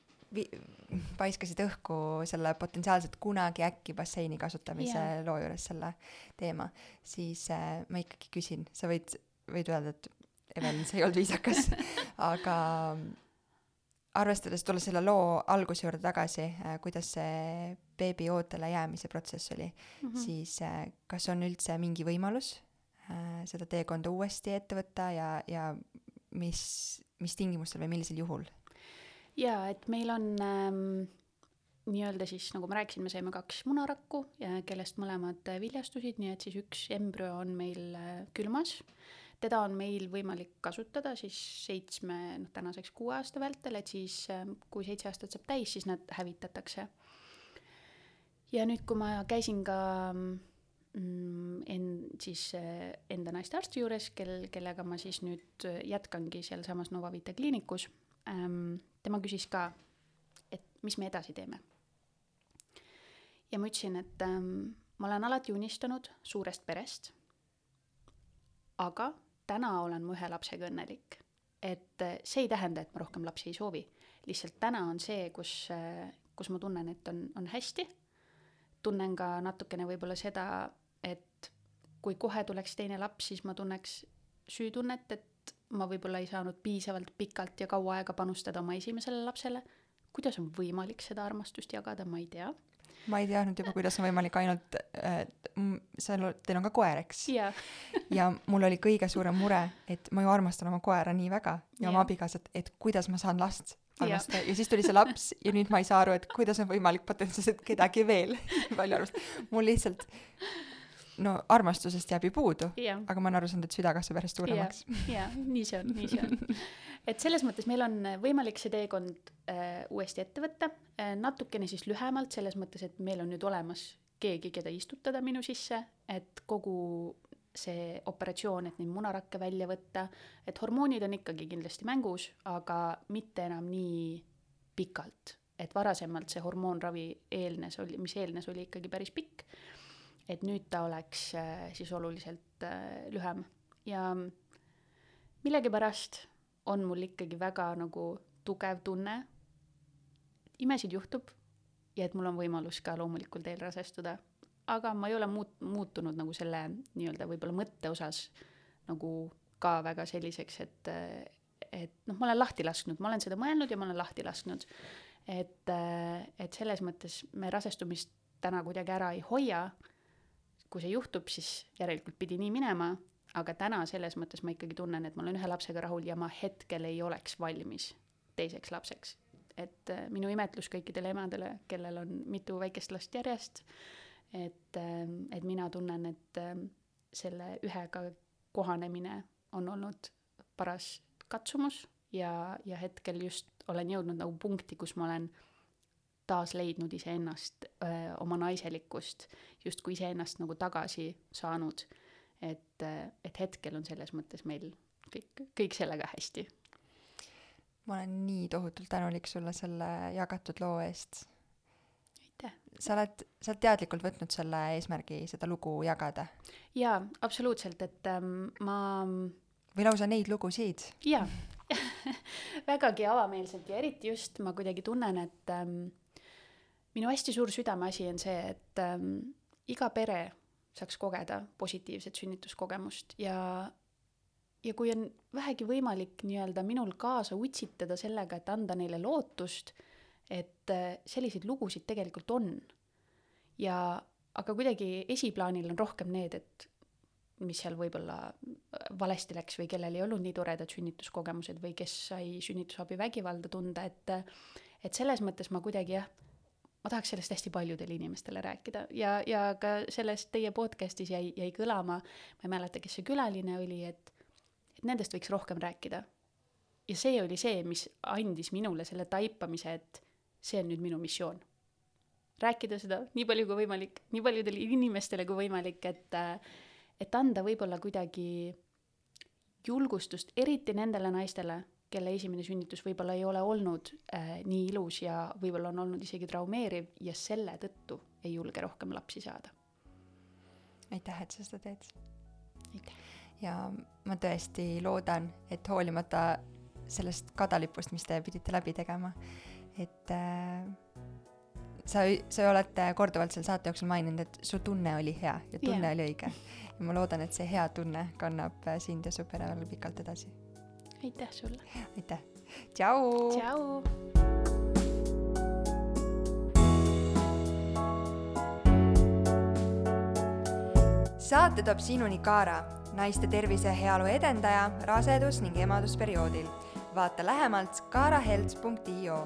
paiskasid õhku selle potentsiaalselt kunagi äkki basseini kasutamise yeah. loo juures selle teema, siis äh, ma ikkagi küsin, sa võid, võid öelda, et Evelin, see ei olnud viisakas [LAUGHS] aga arvestades, tulles selle loo alguse juurde tagasi äh,, kuidas see beebi ootele jäämise protsess oli mm, -hmm. siis äh, kas on üldse mingi võimalus äh, seda teekonda uuesti ette võtta ja, ja mis, mis tingimustel või millisel juhul? Jaa, et meil on ähm, nii-öelda siis, nagu ma rääkisin, me saime kaks munarakku, kellest mõlemad viljastusid, nii et siis üks embrüo on meil äh, külmas. teda on meil võimalik kasutada siis seitsme, noh tänaseks kuue aasta vältel, et siis äh, kui seitse aastat saab täis, siis nad hävitatakse. ja nüüd, kui ma käisin ka mm, en-, siis äh, enda naistearsti juures, kel, kellega ma siis nüüd jätkangi sealsamas Novavita kliinikus ähm,, tema küsis ka, et mis me edasi teeme. ja ma ütlesin, et ähm, ma olen alati unistanud suurest perest, aga täna olen ma ühe lapsega õnnelik. et äh, see ei tähenda, et ma rohkem lapsi ei soovi, lihtsalt täna on see, kus äh,, kus ma tunnen, et on, on hästi, tunnen ka natukene võib-olla seda, et kui kohe tuleks teine laps, siis ma tunneks süütunnet, et ma võib-olla ei saanud piisavalt pikalt ja kaua aega panustada oma esimesele lapsele. kuidas on võimalik seda armastust jagada, ma ei tea. ma ei teadnud juba, kuidas on võimalik ainult äh,, seal, teil on ka koer, eks yeah. [LAUGHS] ja mul oli kõige suurem mure, et ma ju armastan oma koera nii väga ja yeah. oma abikaasat, et kuidas ma saan last armastada ja. ja siis tuli see laps ja nüüd ma ei saa aru, et kuidas on võimalik potentsiaalselt kedagi veel [LAUGHS] palju armastada. mul lihtsalt no armastusest jääb ju puudu yeah., aga ma olen aru saanud, et süda kasvab järjest suuremaks. jaa, nii see on, nii see on. [LAUGHS] et selles mõttes meil on võimalik see teekond äh, uuesti ette võtta äh,, natukene siis lühemalt, selles mõttes, et meil on nüüd olemas keegi, keda istutada minu sisse, et kogu see operatsioon, et neid munarakke välja võtta, et hormoonid on ikkagi kindlasti mängus, aga mitte enam nii pikalt. et varasemalt see hormoonravi eelnes, oli, mis eelnes, oli ikkagi päris pikk et nüüd ta oleks äh, siis oluliselt äh, lühem. Ja millegipärast on mul ikkagi väga nagu tugev tunne, imesid juhtub ja et mul on võimalus ka loomulikul teel rasestuda, aga ma ei ole muut-, muutunud nagu selle nii-öelda võib-olla mõtte osas nagu ka väga selliseks, et et noh, ma olen lahti lasknud, ma olen seda mõelnud ja ma olen lahti lasknud. et, et selles mõttes me rasestumist täna kuidagi ära ei hoia kui see juhtub, siis järelikult pidi nii minema, aga täna selles mõttes ma ikkagi tunnen, et ma olen ühe lapsega rahul ja ma hetkel ei oleks valmis teiseks lapseks. et äh, minu imetlus kõikidele emadele, kellel on mitu väikest last järjest, et, äh, et mina tunnen, et äh, selle ühega kohanemine on olnud paras katsumus ja, ja hetkel just olen jõudnud nagu punkti, kus ma olen taas leidnud iseennast, oma naiselikkust, justkui iseennast nagu tagasi saanud. et, et hetkel on selles mõttes meil kõik, kõik sellega hästi. ma olen nii tohutult tänulik sulle selle jagatud loo eest. aitäh! sa oled, sa oled teadlikult võtnud selle eesmärgi seda lugu jagada? jaa, absoluutselt, et ähm, ma või lausa neid lugusid? jaa [LAUGHS] vägagi avameelselt ja eriti just ma kuidagi tunnen, et ähm, minu hästi suur südameasi on see, et ähm, iga pere saaks kogeda positiivset sünnituskogemust ja, ja kui on vähegi võimalik nii-öelda minul kaasa utsitada sellega, et anda neile lootust, et äh, selliseid lugusid tegelikult on. ja aga kuidagi esiplaanil on rohkem need, et mis seal võib-olla äh, valesti läks või kellel ei olnud nii toredad sünnituskogemused või kes sai sünnitusabi vägivalda tunda, et et selles mõttes ma kuidagi jah, ma tahaks sellest hästi paljudele inimestele rääkida ja, ja ka selles teie podcast'is jäi, jäi kõlama, ma ei mäleta, kes see külaline oli, et, et nendest võiks rohkem rääkida. ja see oli see, mis andis minule selle taipamise, et see on nüüd minu missioon. rääkida seda nii palju kui võimalik, nii paljudele inimestele kui võimalik, et et anda võib-olla kuidagi julgustust, eriti nendele naistele, kelle esimene sünnitus võib-olla ei ole olnud äh, nii ilus ja võib-olla on olnud isegi traumeeriv ja selle tõttu ei julge rohkem lapsi saada. aitäh, et sa seda teed. aitäh. ja ma tõesti loodan, et hoolimata sellest kadalipust, mis te pidite läbi tegema, et äh, sa, sa oled korduvalt selle saate jooksul maininud, et su tunne oli hea ja tunne yeah. oli õige ja ma loodan, et see hea tunne kannab äh, sind ja su pere veel pikalt edasi. Aitäh sulle! aitäh! tšau! tšau! saate toob sinuni Kaara, naiste tervise ja heaolu edendaja rasedus- ning emadusperioodil. vaata lähemalt kaarahelts.io